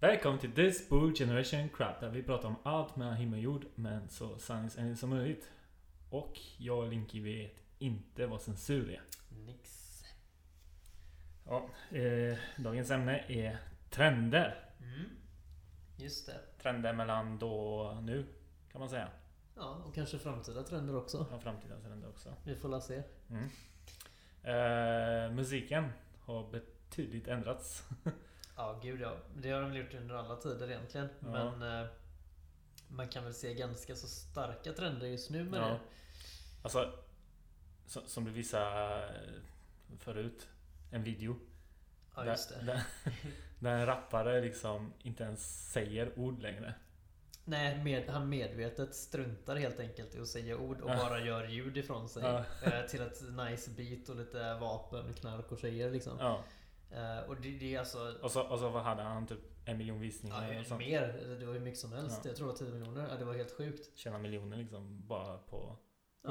Välkommen till This Bull Generation Crap där vi pratar om allt mellan himmel och jord men så sanningsenligt som möjligt. Och jag och Linky vet inte vad censur är. Nix. Ja, eh, dagens ämne är trender. Mm. Just det. Trender mellan då och nu kan man säga. Ja, och kanske framtida trender också. Ja, framtida trender också. Vi får la se. Mm. Eh, musiken har betydligt ändrats. Ja, gud ja. Det har de väl gjort under alla tider egentligen. Ja. Men eh, man kan väl se ganska så starka trender just nu med Ja. det. Alltså, som, som du visade eh, förut. En video. Ja, just det. Där, där, där en rappare liksom inte ens säger ord längre. Nej, med, han medvetet struntar helt enkelt i att säga ord och Ja. bara gör ljud ifrån sig. Ja. Eh, till ett nice beat och lite vapen, knark och tjejer liksom. Ja. Eh, och det, det är alltså... Och så, och så vad hade han? Typ en miljon visningar Ja, och sånt. mer. Det var ju mycket som helst. Ja. Jag tror det var 10 miljoner. Ja, det var helt sjukt. Tjäna miljoner liksom bara på... Ja.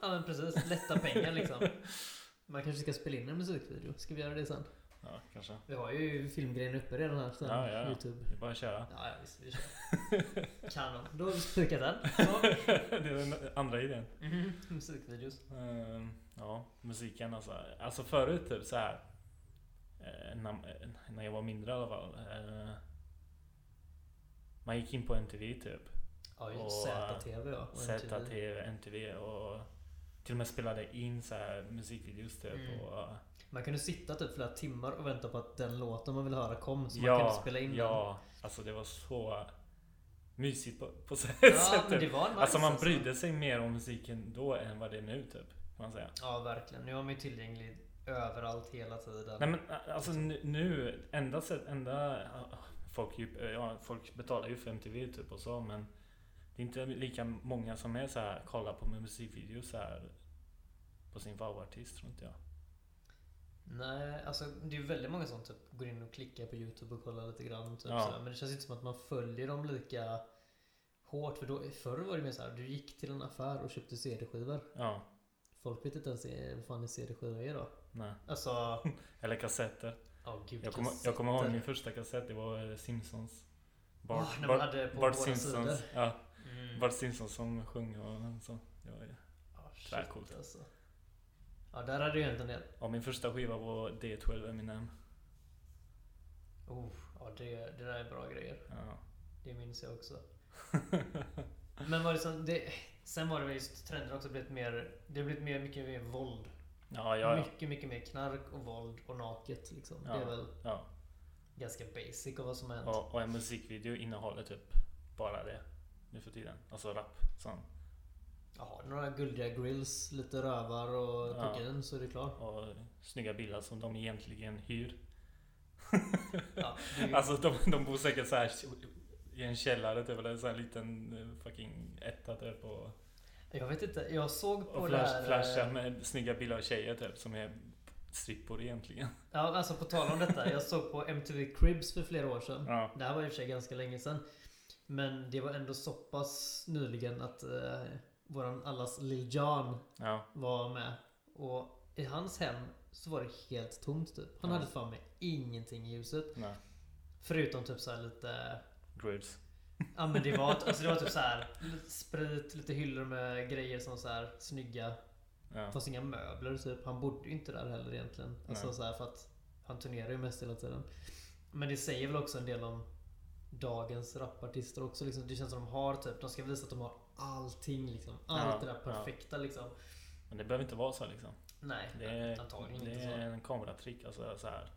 Ja. Men precis, lätta pengar liksom. Man kanske ska spela in en musikvideo. Ska vi göra det sen? Ja, kanske. Vi har ju filmgrejen uppe redan här sen. Ja, ja, ja. Youtube. Det är bara att köra. Ja, ja visst. Vi kör. Kanon. Då har vi spikat den. Det är den andra idén. Mhm, Musikvideos. Ehm, ja, musiken alltså. Alltså förut typ så här. eh, När, eh, när jag var mindre i alla fall. eh, Man gick in på MTV typ. Ja, Och, ZTV ja. och MTV. ZTV, MTV och till och med spelade in så här musikvideos typ. Mm. Och, Man kunde sitta typ flera timmar och vänta på att den låten man ville höra kom. Så man ja, kunde spela in ja, alltså det var så mysigt på, på så den. sätt. Ja, men det var nice Alltså man brydde sig mer om musiken då än vad det är nu typ. Kan man säga. Ja, verkligen. Nu är man ju tillgänglig överallt hela tiden. Nej men alltså nu, enda sätt, enda folk, ja, folk betalar ju för MTV typ och så men det är inte lika många som är så här kollar på musikvideos så här på sin favoritartist tror inte jag. Nej, alltså det är ju väldigt många som typ går in och klickar på Youtube och kollar lite grann. Typ, Ja. Men det känns inte som att man följer dem lika hårt. För då, förr var det mer såhär, du gick till en affär och köpte CD-skivor. Ja, Folk vet inte ens vad fan en CD-skiva är då. nej. Alltså, Eller kassetter. ja gud. Jag kommer, jag kommer ihåg min första kassett, det var eh, Simpsons. Bart, man hade på Bart Simpsons. Ja, Mm. Bart Simpsons som sjöng och så. Det var, ju- shit, Tvärcoolt. alltså. Ja, där hade ju hänt en del. ja, min första skiva var D12 Eminem. Oh, ja, det, det där är bra grejer. Ja. Det minns jag också. Men var det så, det, sen var det väl just trender också blivit mer, det har blivit mer, mycket mer våld. Ja, ja, ja. Mycket, mycket mer knark och våld och naket liksom. Ja. Det är väl ja. ganska basic av vad som har hänt. Och, och en musikvideo innehåller typ bara det nu för tiden. Alltså rap. Sån. Jaha, några guldiga grills, lite rövar och Ja. kokain så är det klart. Och snygga bilar som de egentligen hyr. Ja, ju- Alltså de, de bor säkert så här i en källare typ. Eller en sån här liten eh, fucking etta typ. Och, jag vet inte, jag såg på och det flash, här... flashar eh, med snygga bilder av tjejer typ. Som är strippor egentligen. Ja, alltså på tal om detta. Jag såg på MTV Cribs för flera år sedan. Ja. Det här var i och för sig ganska länge sedan. Men det var ändå så pass nyligen att eh, våran allas Lil Jon Ja. var med. Och i hans hem så var det helt tomt typ. Han Ja. hade fan med ingenting i huset. Nej. Förutom typ så lite... Grids. Ja men det var, alltså det var typ så här sprit, lite hyllor med grejer som så här snygga. Ja. Det fanns inga möbler typ. Han bodde ju inte där heller egentligen. Alltså Nej. så här för att han turnerar ju mest hela tiden. Men det säger väl också en del om dagens rapartister också. Liksom. Det känns som de har typ, de ska visa att de har allting liksom. Allt Ja, det där ja. perfekta liksom. Men det behöver inte vara så liksom. Nej, Det är, antagligen det inte är så. en kameratrick. Alltså så här.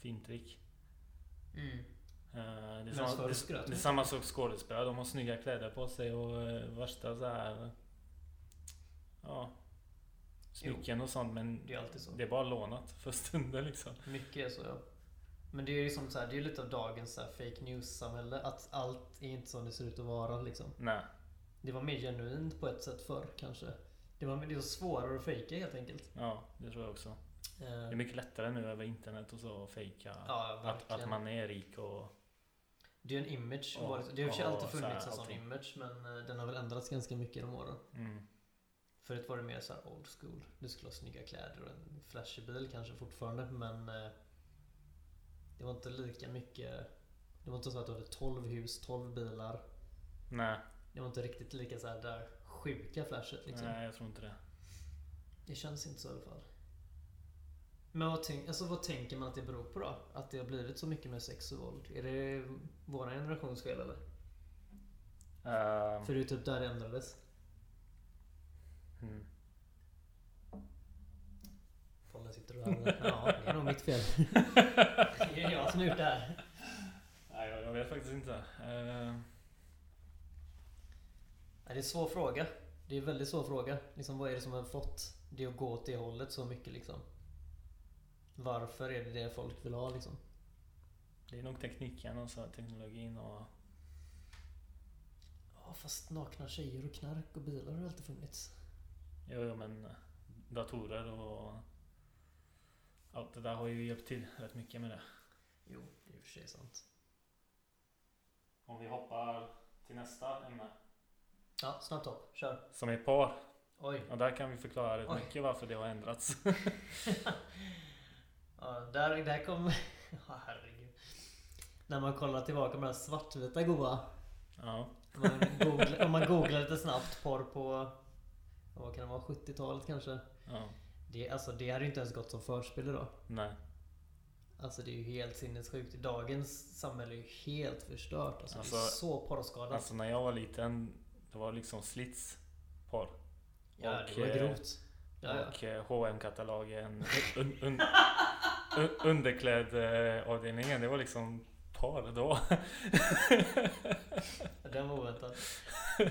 Fintrick. Mm. Eh, Det är, samma, det, det är samma sak skådespelare. De har snygga kläder på sig och eh, värsta så här. Ja. Smycken och sånt men Det är alltid så. det är bara lånat för stunden liksom. Mycket är så ja. Men det är ju som så här, det är ju lite av dagens så här, fake news-samhälle. Att allt är inte som det ser ut att vara liksom. Nej. Det var mer genuint på ett sätt förr kanske. Det var, det var svårare att fejka helt enkelt. Ja, det tror jag också. Eh, Det är mycket lättare nu över internet och så att fejka Ja, att, att man är rik och... Det är en image. Ja, varit- det har ju ja, alltid så här, funnits en sån image men eh, den har väl ändrats ganska mycket genom åren. Mm. Förut var det mer så här old school. Du skulle ha snygga kläder och en flashig bil kanske fortfarande men eh, Det var inte lika mycket Det var inte så att du hade 12 hus, 12 bilar. Nej, Det var inte riktigt lika så här där sjuka flashet liksom. nej jag tror inte det. Det känns inte så i alla fall. Men vad, tänk, alltså, vad tänker man att det beror på då? Att det har blivit så mycket med sex och våld? Är det våra generations fel eller? Ehm, För det är typ där det ändrades. mm. Pollen sitter och hör. Ja, det är nog mitt fel. Det är jag som har gjort det här. Nej, jag, jag vet faktiskt inte. Ehm, Nej, det är en svår fråga. Det är en väldigt svår fråga. Liksom, vad är det som har fått det att gå åt det hållet så mycket liksom? Varför är det det folk vill ha liksom? det är nog tekniken och så, teknologin och... Ja, fast nakna tjejer och knark och bilar har alltid funnits. Jo, jo, men datorer och... Allt det där har ju hjälpt till rätt mycket med det. Jo, det är i och för sig sant. Om vi hoppar till nästa ämne. Ja, snabbt hopp. Kör. Som är par. Oj. Och där kan vi förklara rätt Oj. mycket varför det har ändrats. Ja, där, där kom... Ja, herregud. När man kollar tillbaka på de här svartvita goa. ja. Om man googlar, om man googlar lite snabbt porr på... Vad kan det vara? 70-talet kanske? ja. Det, alltså, det hade ju inte ens gått som förspel idag. Nej. Alltså det är ju helt sinnessjukt. Dagens samhälle är ju helt förstört. Alltså, det är Alltså- så porrskadat. Alltså när jag var liten, det var liksom slits porr. ja, och, det var grovt. Ja, ja. Och eh, hm katalogen un, un, un, Underklädavdelningen, det var liksom par då. Den var oväntad.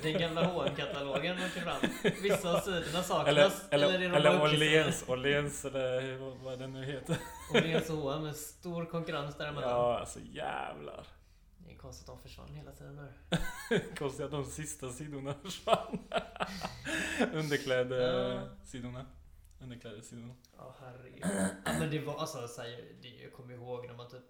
Den gamla hm katalogen åker fram. Vissa av sidorna saknas. Eller, eller, eller uppklistrade? Åhléns, Åhléns eller vad, det nu heter. Åhléns och H&M stor konkurrens däremellan. Ja, alltså jävlar. Det är konstigt att de försvann hela tiden där. Konstigt att de sista sidorna försvann. Underklädesidorna. Underklädesidorna. Ja herregud. Ja, men det var alltså så här, det, jag kommer ihåg när man typ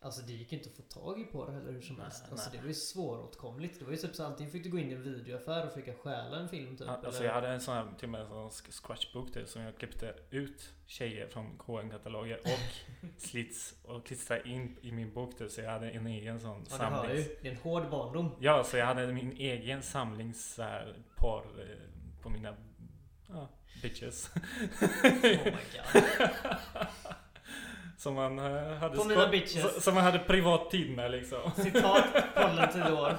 Alltså det gick ju inte att få tag i på det heller hur som Nej, helst. Alltså nej. det var ju svåråtkomligt. Det var ju typ så antingen fick du gå in i en videoaffär och försöka stjäla en film typ. Ja, Alltså eller- jag hade en sån här, till och med en sån scratchbook där, som jag klippte ut tjejer från hm kataloger och slits och klistrade in i min bok där, så jag hade en egen sån Ja, samlings... ju. Det är en hård barndom. Ja, så jag hade min egen samlings så här, par eh, på mina ja, bitches. Oh som man eh, hade På mina bitches. Som man hade privat tid med liksom. Citat Pollen 10 år.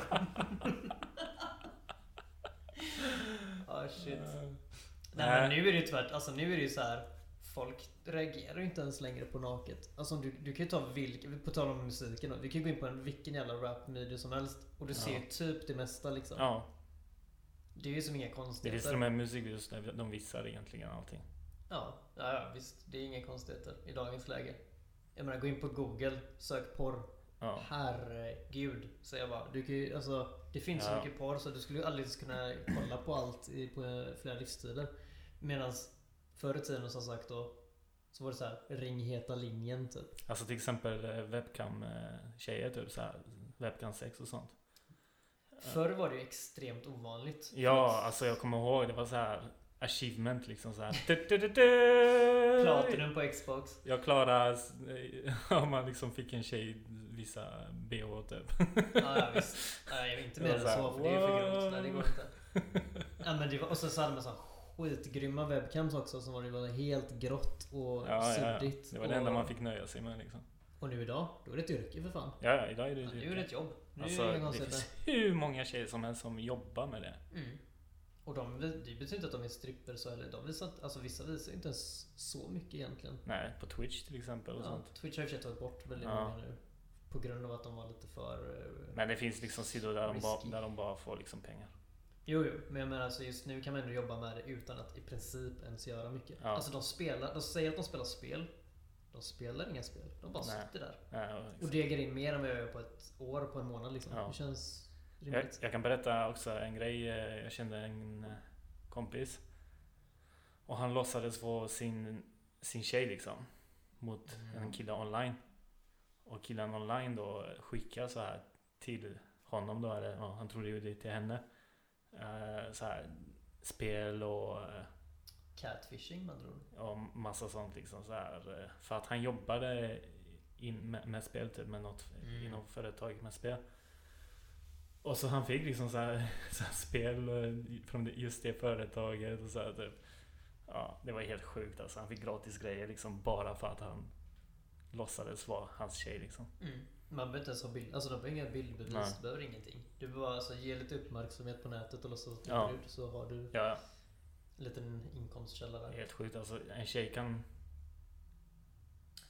Ah shit. Eh, Nej Nej. men nu är det ju tvärt. Alltså nu är det ju så här. Folk reagerar ju inte ens längre på naket. Alltså du, du kan ju ta vilken, på tal om musiken då. Vi kan ju gå in på en, vilken jävla rap-video som helst. Och du ser ju Ja. typ det mesta liksom. Ja, Det är ju som inga det är konstigheter. till och med musikvideos där de visar egentligen allting. Ja, ja, ja, visst. Det är inga konstigheter i dagens läge. Jag menar, gå in på Google, sök porr. Ja. Herregud, säger jag bara. Du kan ju, alltså, det finns så Ja. mycket porr så du skulle ju aldrig kunna kolla på allt i, på flera livstider. Medan förr i tiden som sagt då, så var det så här, ring heta linjen typ. Alltså till exempel eh, webcam-tjejer typ så här, webcam sex och sånt. Förr var det ju extremt ovanligt. Ja, alltså jag kommer ihåg det var så här achievement liksom så här. Du, du, du, du. Platinum på Xbox. Jag klarade om man liksom fick en tjej visa bh typ. Ja, visst. Nej, jag är inte mer än så så för det är för grovt. Nej, det går inte. Ja, men det var, och så så hade man så här skitgrymma webcams också som var, det var helt grått och Ja, ja, ja. suddigt. Det var det och, enda man fick nöja sig med liksom. Och nu idag, då är det ett yrke för fan. Ja, ja idag är det Ja, nu är det ett jobb. Nu Alltså, det finns hur många tjejer som helst som jobbar med det. Mm. Och de, det betyder inte att de är stripper så eller de visar, alltså vissa visar inte ens så mycket egentligen. Nej, på Twitch till exempel och Ja, sånt. Twitch har sig tagit bort väldigt Ja. många nu. På grund av att de var lite för... eh, Men det finns liksom sidor där de, bara, där de bara får liksom pengar. Jo, jo, men jag menar alltså just nu kan man ändå jobba med det utan att i princip ens göra mycket. Ja. Alltså de spelar, de säger att de spelar spel. De spelar inga spel. De bara Nej. sitter där. Ja, och degar in mer än vad jag gör på ett år, på en månad liksom. Ja. Det känns jag, rimligt. jag kan berätta också en grej. Eh, Jag kände en eh, kompis. Och han låtsades få sin, sin tjej liksom. Mot Mm. en kille online. Och killen online då skickar så här till honom då. Eller ja, han trodde ju det till henne. Eh, Så här spel och, Catfishing med andra ord. och massa sånt liksom så här. eh, För att han jobbade in med, med spel typ, med något Mm. inom företag med spel. Och så han fick liksom så här, så här spel eh, från just det företaget och så här, typ. Ja, det var helt sjukt alltså. Han fick gratis grejer liksom bara för att han låtsades vara hans tjej liksom. Mm. Man behöver inte ens ha bild, alltså de behöver inga bildbevis, du behöver ingenting. Du behöver bara alltså, ge lite uppmärksamhet på nätet och låtsas att du är Ja. brud så har du Ja, en liten inkomstkälla där. helt sjukt alltså. En tjej kan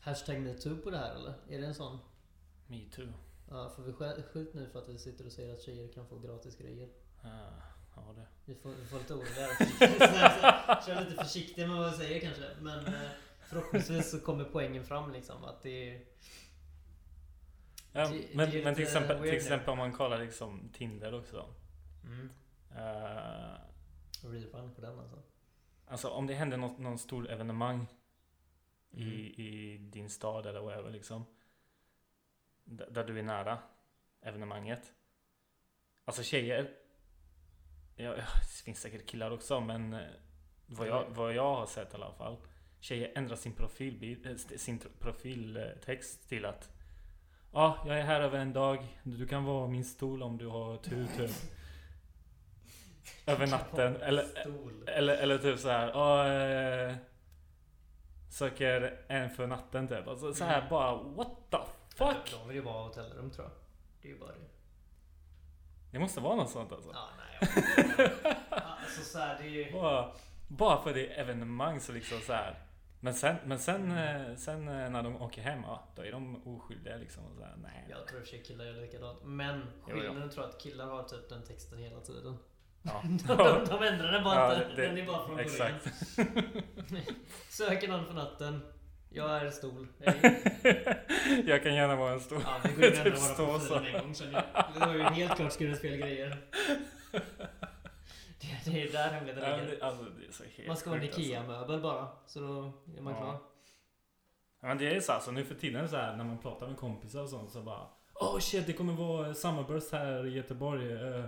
Hashtag metoo på det här eller? Är det en sån? metoo. Ja, får vi skä- skjut nu för att vi sitter och säger att tjejer kan få gratis grejer? Uh, ja, det. Vi får, vi får lite så- Kör lite försiktigt med vad vi säger kanske. Men eh, förhoppningsvis så kommer poängen fram liksom att det är... Ja, Det- men, det men till exempel, till exempel om man kollar liksom Tinder också. Mm. Eh, Rerun på den alltså. alltså om det händer något, någon stor evenemang Mm. i, i din stad eller whatever liksom. Där du är nära evenemanget. Alltså tjejer. Ja, det finns säkert killar också men eh, vad jag, vad jag har sett i alla fall. Tjejer ändrar sin profilbild, eh, sin profiltext till att Ja, jag är här över en dag. Du kan vara min stol om du har tur typ. Över natten. Eller, eller, eller typ så här. Ja, eh, söker en för natten typ. Alltså så här Mm. bara what the fuck? De vill ju bara ha hotellrum tror jag. Det är ju bara det. Det måste vara något sånt alltså. Ja, nej. jag- Alltså så här, det är ju... Bara, bara för det är evenemang så liksom så här. Men sen, men sen, eh, sen eh, när de åker hem, ja, då är de oskyldiga liksom. Och så här, nej. Jag tror i och för sig killar gör likadant. Men Jo, jo. skillnaden tror jag att killar har typ den texten hela tiden. Ja. De, de ändrar den bara Ja, inte. det- den är bara från början. Exakt. Söker någon för natten. Jag är stol. Jag Jag kan gärna vara en stor. Ja, vi går ändrar Typ stå så. en gång sen. Det var ju helt klart skrivit fel grejer. Det, det är där hemligheten Ja, ligger. det, alltså, det Man ska vara en alltså. IKEA-möbel bara. Så då är man Ja. klar. Ja, Men det är så alltså nu för tiden så här när man pratar med kompisar och sånt så bara Oh shit det kommer vara summerburst här i Göteborg. eh,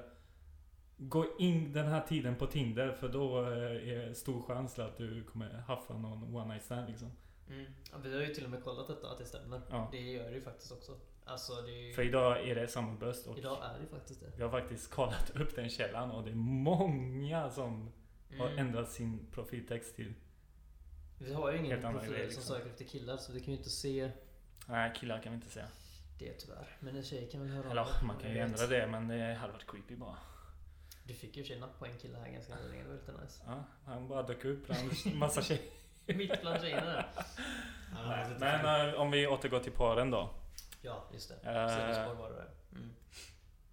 gå in den här tiden på Tinder för då eh, är det stor chans att du kommer haffa någon one night stand liksom. Mm. Ja, vi har ju till och med kollat detta, att det stämmer. Ja. Det gör det ju faktiskt också. Alltså ju... För idag är det summerburst och Idag är det faktiskt det. jag har faktiskt kollat upp den källan och det är många som har Mm. ändrat sin profiltext till Vi har ju ingen profil grejer, som liksom. söker efter killar så vi kan ju inte se Nej killar kan vi inte säga. det tyvärr. Men en tjej kan väl höra Eller man kan ju ändra det men det hade varit creepy bara. Du fick ju napp på en kille här ganska nyligen. Det var lite nice. Ja, han bara dök upp bland massa tjejer. Mitt bland tjejerna där. Nej, Men eh, om vi återgår till paren då. Ja, just det. Eh. Var det där. Mm.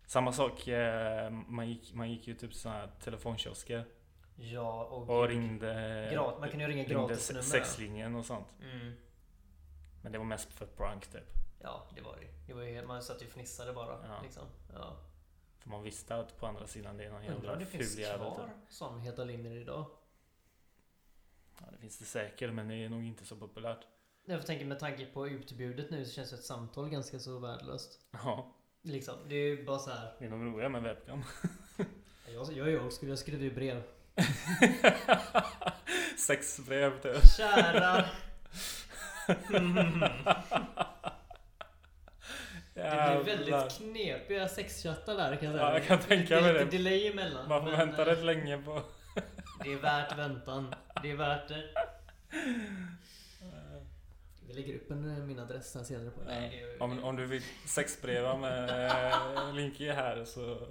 Samma sak, eh, man gick, man gick ju typ såna här telefonkiosker Ja, och... och ringde, Grat, man kan ju ringa ringde gratisnummer. se- sexlinjen och sånt. Mm. Men det var mest för prank typ. Ja, det var det ju. det. Var ju helt, man satt ju och fnissade bara. Ja. Liksom. Ja. För man visste att på andra sidan det är någon Undrar om jävla det finns ful jävel kvar typ. sån heta linjer idag. Ja, det finns det säkert men det är nog inte så populärt. Jag tänker med tanke på utbudet nu så känns ett samtal ganska så värdelöst. Ja, Liksom, det är ju bara så här. det är nog roligare med webcam. Jag, jag, jag skulle jag skriver ju brev. Sexbrev typ. Kära... Mm. Det blir väldigt knepiga sexchattar där kan jag säga. Ja, jag kan tänka det, mig är det. lite delay emellan. Man får men, vänta eh, rätt länge på... Det är värt väntan. Det är värt det. Vi lägger upp en, eh, min adress här senare på. Nej, det är, Om, om du vill sexbreva med eh, Linky här så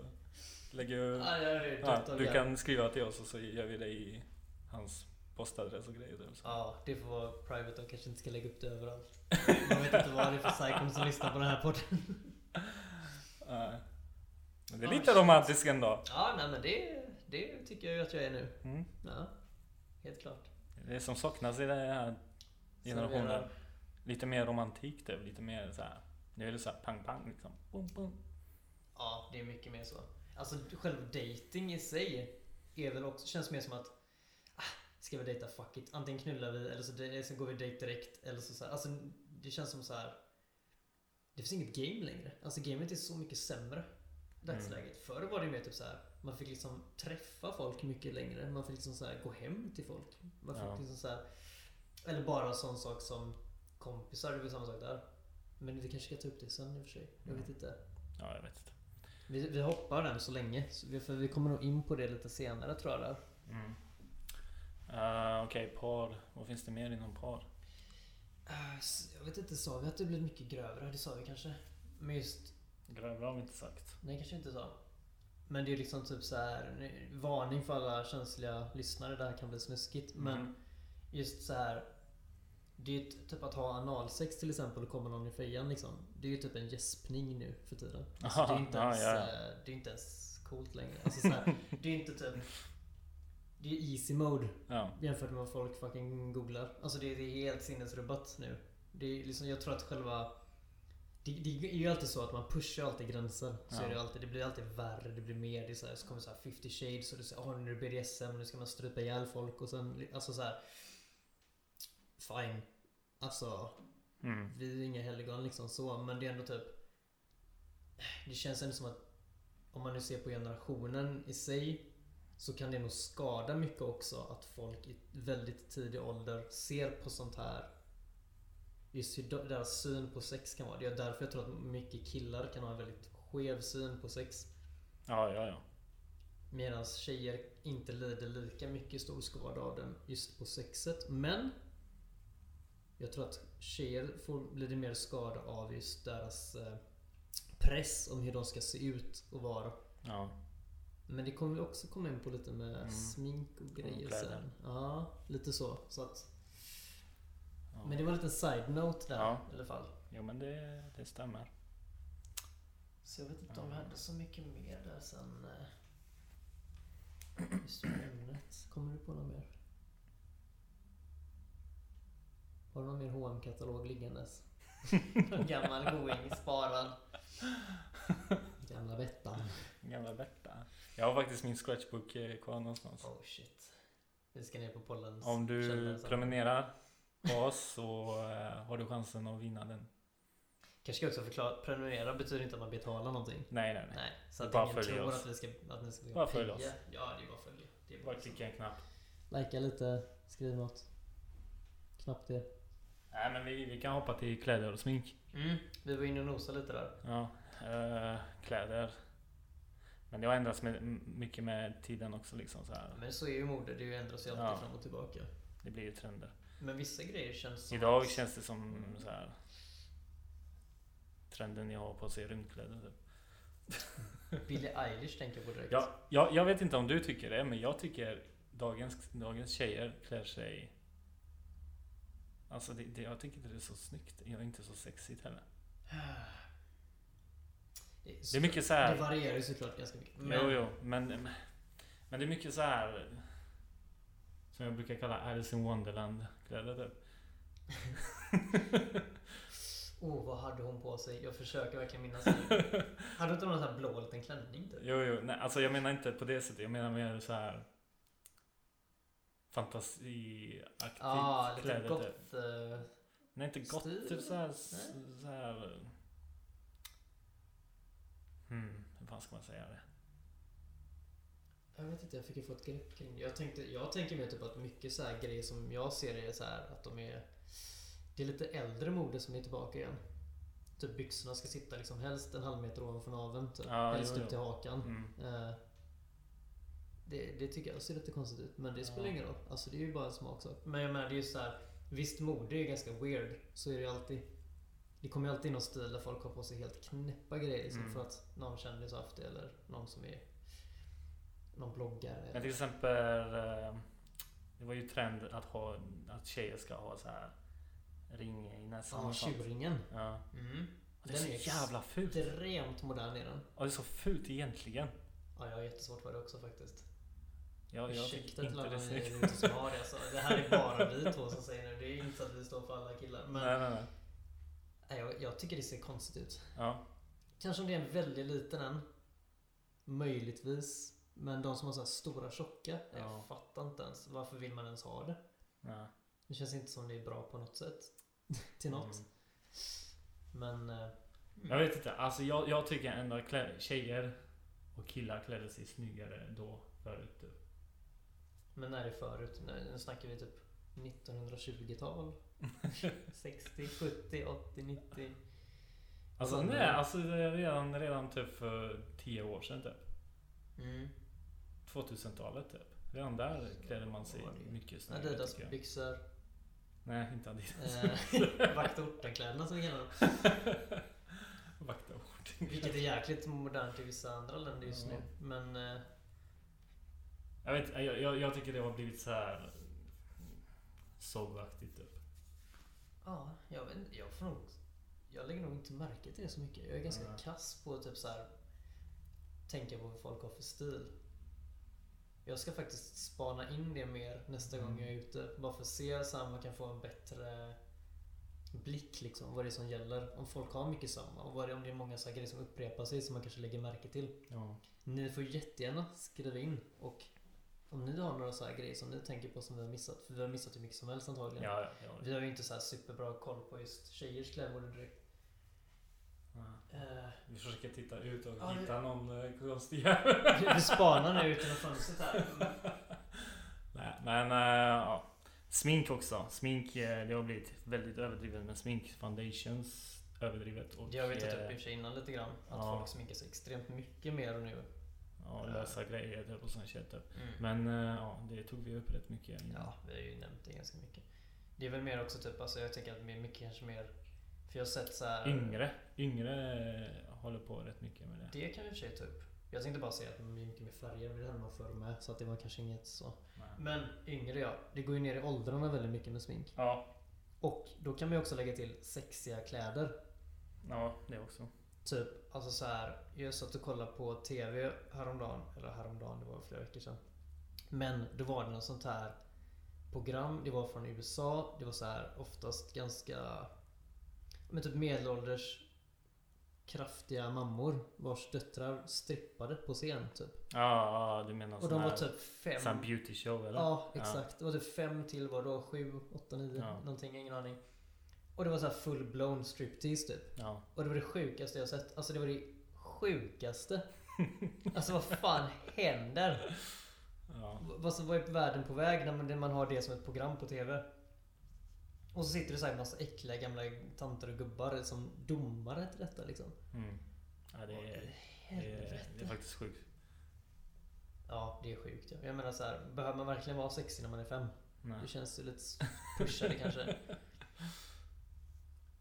lägger jag... Ja, ja, det är Ja, du kan skriva till oss och så gör vi det i hans postadress och grejer. Så. Ja, det får vara private och kanske inte ska lägga upp det överallt. Man vet inte vad det är för psykon som lyssnar på den här podden. Nej. Men det är lite romantiskt ändå. Ja, nej men det, det tycker jag ju att jag är nu. Mm. Ja, helt klart. Det som saknas i den här generationen. Lite mer romantik typ. Lite mer så här. Nu är det så här pang pang liksom. Boom, boom. Ja, det är mycket mer så. Alltså själv dating i sig är väl också, känns mer som att Ska vi dejta? Fuck it. Antingen knullar vi eller så, eller så går vi dejt direkt. Eller så, så här. Alltså det känns som så här. Det finns inget game längre. Alltså gamet är så mycket sämre. i Dagsläget. Förr var det mer typ så här. Man fick liksom träffa folk mycket längre. Man fick liksom så här gå hem till folk. Man fick Ja. liksom så här, Eller bara sån sak som kompisar, det var samma sak där. Men vi kanske ska ta upp det sen i och för sig. Jag vet Mm. inte. Ja, jag vet inte. Vi, vi hoppar den så länge. För vi kommer nog in på det lite senare tror jag där. Mm. Uh, Okej, par. Vad finns det mer inom par? S- Jag vet inte, sa vi att det blev mycket grövre? Det sa vi kanske. Men just Grövre har vi inte sagt. Nej, kanske inte så. Men det är liksom typ så här varning för alla känsliga lyssnare. Det här kan bli snuskigt. Men Mm. just så här. Det är ju typ att ha analsex till exempel och komma någon i fejan liksom. Det är ju typ en gäspning nu för tiden. Alltså, det är inte ens, ja, ja. eh, det är inte ens coolt längre. Alltså, så här, det är inte typ... Det är easy mode Ja. jämfört med vad folk fucking googlar. Alltså det, det är helt sinnesrubbat nu. Det är liksom, jag tror att själva... Det, det är ju alltid så att man pushar alltid gränser. Så Ja. är det, alltid, det blir alltid värre, det blir mer. Det är så, här, så kommer så här 50 shades och du säger åh nu är det BDSM, nu ska man strypa ihjäl folk och sen alltså så här. Fine. Alltså, Mm. vi är inga helgon liksom så, men det är ändå typ... Det känns ändå som att om man nu ser på generationen i sig så kan det nog skada mycket också att folk i väldigt tidig ålder ser på sånt här. Just hur de- deras syn på sex kan vara. Det är därför jag tror att mycket killar kan ha en väldigt skev syn på sex. Ja, ja, ja. Medan tjejer inte lider lika mycket stor skada av den just på sexet. Men jag tror att tjejer får lider mer skada av just deras eh, press om hur de ska se ut och vara. ja. Men det kommer vi också komma in på lite med Mm. smink och grejer kläder. sen. Ja, lite så. så att, ja. Men det var en liten side-note där Ja. i alla fall. Jo, men det, det stämmer. Så jag vet inte om vi hade så mycket mer där sen. eh, Just ämnet. Kommer du på något mer? Har du någon mer hm katalog liggandes? Någon gammal going sparad. Gamla Bettan. Gamla Berta. Jag har faktiskt min scratchbook eh, kvar någonstans. Oh shit. Vi ska ner på pollens Om du prenumererar på oss så eh, har du chansen att vinna den. Kanske ska jag också förklara. Prenumerera betyder inte att man betalar någonting. Nej, nej, nej. Nej, så att bara ingen följa tror oss. att, vi ska, att ni ska Bara följ oss. Ja, det är bara följa. Det är Bara bara klicka en knapp. Lajka lite, skriv något. Knappt det. Nej, men vi, vi kan hoppa till kläder och smink. Mm, vi var inne och nosade lite där. Ja, eh, kläder. Men det har ändrats med, mycket med tiden också liksom så här. Men så är ju mode, det ändras ju alltid Ja. fram och tillbaka. Det blir ju trender. Men vissa grejer känns som Idag att- känns det som så här. Trenden jag har på sig rymdkläder typ. Billie Eilish tänker jag på direkt. Ja, jag, jag vet inte om du tycker det, men jag tycker dagens, dagens tjejer klär sig... Alltså det, det, jag tycker inte det är så snyggt. Jag är inte så sexigt heller. Det, Det är mycket så Det här... varierar ju såklart ganska mycket. Men, Jo, jo, men, men det är mycket så här Som jag brukar kalla Alice in Wonderland kläder typ. Oh, vad hade hon på sig? Jag försöker verkligen minnas det. Hade du inte någon sån här blå liten klänning typ? Jo, jo, nej, alltså jag menar inte på det sättet. Jag menar mer så här Fantasiaktigt ah, lite kläder typ. gott. eh, Nej, inte gott. Typ så här, så här Hmm, hur fan ska man säga det? Jag vet inte, jag fick ju få ett grepp kring det. Jag, tänkte, jag tänker mer typ att mycket så här grejer som jag ser är så här att de är... Det är lite äldre mode som är tillbaka igen. Typ byxorna ska sitta liksom helst en halv meter ovanför naveln. Typ. Ja, helst jo, upp till hakan. Mm. Eh, det, det tycker jag ser lite konstigt ut. Men det spelar Ja. ingen roll. Alltså det är ju bara en smaksak. Men jag menar det är ju så här. Visst mode är ganska weird. Så är det ju alltid. Det kommer ju alltid in någon stil där folk har på sig helt knäppa grejer. Liksom, Mm. För att någon kändis har haft det. Eller någon som är någon bloggare. Men till exempel eh, Det var ju trend att ha Att tjejer ska ha så här Ring i näsan Ja, tjuringen. Ja. Mm. Och det är så är jävla fult. Extremt modern är den. Och det är så fult egentligen. Ja, jag har jättesvårt för det också faktiskt. Ja, jag Ursäkta till alla ni som har det. Alltså, det här är bara vi två som säger det. Det är inte så att vi står för alla killar. Men Nej, nej, nej. Nej, jag, jag tycker det ser konstigt ut. Ja. Kanske om det är en väldigt liten en. Möjligtvis. Men de som har så stora tjocka. Ja. Jag fattar inte ens. Varför vill man ens ha det? ja. Det känns inte som det är bra på något sätt. Till något. Mm. Men... eh, Jag vet inte. Alltså jag, jag tycker ändå att klä, tjejer Och killar klädde sig snyggare då, förut typ. Men när är förut? Nu, nu snackar vi typ 1920-tal. 60, 70, 80, 90. Alltså nej, alltså det är redan, redan typ för 10 år sedan typ. Mm. 2000-talet typ. Redan där klädde man sig mycket snyggare Adidas tycker jag. byxor. Nej, inte Adidas. Eh, Vakta orten-kläderna som vi kallar dem. Vilket är jäkligt modernt i vissa andra länder just Ja. nu. Men eh, Jag vet jag, jag, jag tycker det har blivit så här Sovaktigt typ. Ja, jag vet. Jag får nog... Jag lägger nog inte märke till det så mycket. Jag är ganska Nej. kass på att typ så här tänka på vad folk har för stil. Jag ska faktiskt spana in det mer nästa gång Mm. jag är ute. Bara för att se så här, man kan få en bättre blick liksom. Vad det är som gäller. Om folk har mycket samma. Och vad det, om det är många så grejer som upprepar sig som man kanske lägger märke till. Ja. Ni får jättegärna skriva in och om ni har några så här grejer som ni tänker på som vi har missat. För vi har missat hur mycket som helst antagligen. Ja, ja, ja. Vi har ju inte så här superbra koll på just tjejers klädmode direkt. Ja. Eh, Vi försöker titta ut och Ja, hitta någon eh, konstig jävel. vi- vi spanar nu ut genom fönstret här. Nej, men äh, ja. Smink också. Smink, det har blivit väldigt överdrivet med smink. Foundations överdrivet. Och, Det har vi tagit upp i och för sig innan lite grann. Att Ja. folk sminkar sig extremt mycket mer nu. Ja, lösa grejer typ och sånt shit typ. Mm. Men eh, ja, det tog vi upp rätt mycket. innan. Ja, vi har ju nämnt det ganska mycket. Det är väl mer också typ, alltså jag tänker att det är mycket kanske mer... För jag har sett så här. Yngre. Yngre eh, håller på rätt mycket med det. Det kan vi i och för sig ta upp. Jag tänkte bara säga att man blir mycket mer färger, det hade man förr med. Så att det var kanske inget så. Nej. Men yngre ja, det går ju ner i åldrarna väldigt mycket med smink. Ja, Och då kan man ju också lägga till sexiga kläder. ja, det också. Typ, alltså så här. Jag satt och kollade på TV häromdagen. Eller häromdagen, det var flera veckor sedan. Men då var det något sånt här program. Det var från USA. Det var så här oftast ganska... Men typ medelålders kraftiga mammor vars döttrar strippade på scen typ. Ja, ja du menar Och de var typ fem... sån beauty show eller? Ja, exakt. Det var typ fem till var då? Sju, åtta, nio, Ja. någonting. Ingen aning. Och det var så här full blown striptease typ. Ja. Och det var det sjukaste jag sett. Alltså det var det sjukaste. Alltså vad fan händer? ja. V- Vad, är världen på väg när man, har det som ett program på TV? Och så sitter det så här en massa äckliga gamla tanter och gubbar som domare till detta liksom. Mm. Ja, det är, det, är, det är faktiskt sjukt. Ja, det är sjukt. Ja. Jag menar så här, behöver man verkligen vara sexig när man är fem? Nej. Det känns ju lite pushade kanske.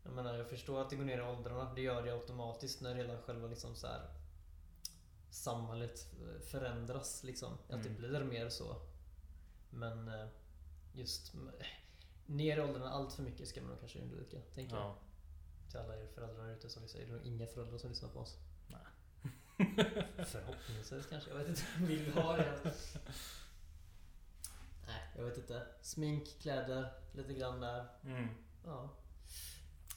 Jag menar, jag förstår att det går ner i åldrarna. Det gör det automatiskt när hela själva liksom så här samhället förändras liksom. Att det Mm. blir mer så. Men eh, just ner i åldrarna allt för mycket ska man nog kanske undvika. Tänker jag. Ja. Till alla er föräldrar ute som säger. Det är nog inga föräldrar som lyssnar på oss. Nej. Förhoppningsvis kanske. Jag vet inte. Vill vi ha det? Nej, jag vet inte. Smink, kläder, lite grann där. Mm. Ja.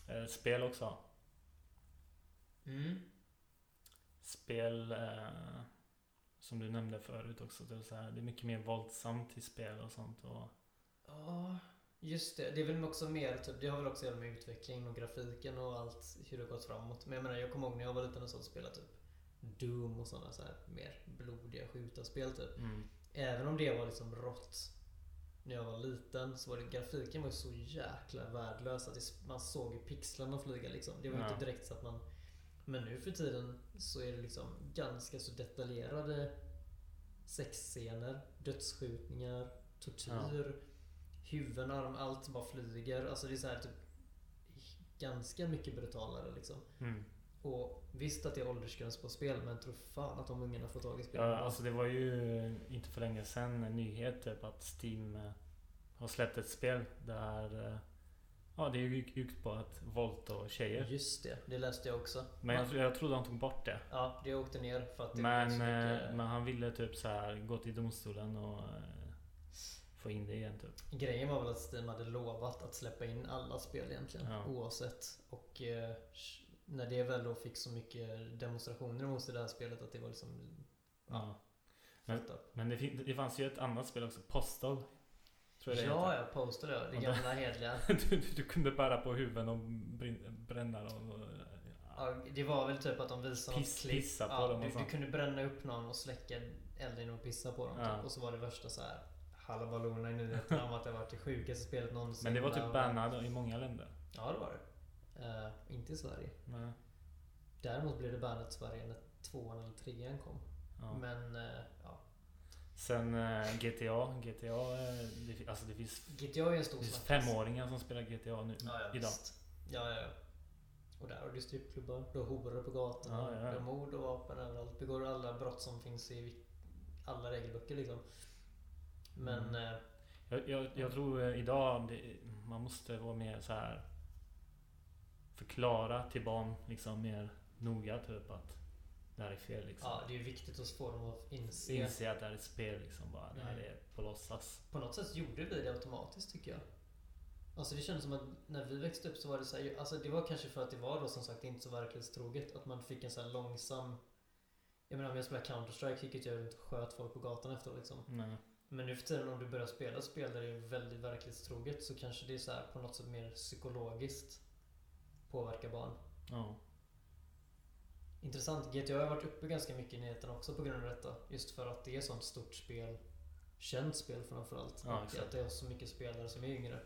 Eh, Spel också. Mm. Spel eh, som du nämnde förut också. Det är, så här, det är mycket mer våldsamt i spel och sånt. Och, Ja, just det. Det är väl också mer typ, det har väl också att göra med utveckling och grafiken och allt, hur det har gått framåt. Men jag menar, jag kommer ihåg när jag var liten och spelade typ Doom och sådana så här mer blodiga skjutarspel typ. mm. Även om det var liksom rått när jag var liten så var det, grafiken var så jäkla värdelös att det, man såg ju pixlarna flyga liksom. Det var ju Ja. inte direkt så att man... Men nu för tiden så är det liksom ganska så detaljerade sexscener, dödsskjutningar, tortyr, huvuden av dem, allt bara flyger. Alltså det är så här typ ganska mycket brutalare liksom. Mm. Och visst att det är åldersgräns på spel men tror fan att de ungarna får tag i spel. Ja, alltså det var ju inte för länge sedan en nyhet typ att Steam eh, har släppt ett spel där eh, Ja, det gick ut på att våldta tjejer. Just det, det läste jag också. Men jag, jag trodde han tog bort det. Ja, det åkte ner för att det Men, mycket... eh, men han ville typ så här gå till domstolen och få in det igen typ. Grejen var väl att Steam hade lovat att släppa in alla spel egentligen. Ja. Oavsett. Och när det väl då fick så mycket demonstrationer mot det här spelet att det var liksom... Ja. Men-. Men det, det fanns ju ett annat spel också, Postal. Tror jag det Ja, heter. ja, Postal ja. Det Och gamla hedliga. du, du kunde bära på huven och brin- bränna dem. Och, Ja, det var väl typ att de visade något Piss- klipp. pissa på ja, dem och du, du kunde bränna upp någon och släcka elden att pissa på dem. Ja. Typ. Och så var det värsta så här halabaloona i nyheterna om att det var det sjukaste spelet någonsin. Men det var typ bannat i många länder. Ja, det var det. Eh, inte i Sverige. Men, Däremot blev det bannat i Sverige när tvåan eller trean kom. ja. Men eh, ja. Sen eh, GTA. GTA, det, alltså det finns, GTA är en stor det finns femåringar som spelar GTA nu Ja, ja, idag. visst. Ja, ja, ja. Och där har du strippklubbar, du har horor på gatorna, Ja, ja, du har mord och vapen överallt. Begår alla brott som finns i alla regelböcker liksom. Men... Mm. Jag, jag, jag tror idag det, man måste vara mer så här förklara till barn liksom mer noga typ att det här är fel liksom. ja, det är ju viktigt att få dem att inse. Inse att det här är ett spel liksom bara. Det här Mm. är på låtsas. På något sätt gjorde vi det automatiskt tycker jag. Alltså det kändes som att när vi växte upp så var det så här, alltså det var kanske för att det var då som sagt inte så verklighetstroget. Att man fick en så långsam... Jag menar om jag spelade Counter-Strike gick jag och sköt folk på gatan efter liksom. Nej. Men nu för tiden om du börjar spela spel där det är väldigt verklighetstroget så kanske det är så här på något sätt mer psykologiskt påverkar barn. Ja. Intressant. GTA har varit uppe ganska mycket i nyheterna också på grund av detta. Just för att det är sånt stort spel. Känt spel framförallt. Ja, och att det är så mycket spelare som är yngre.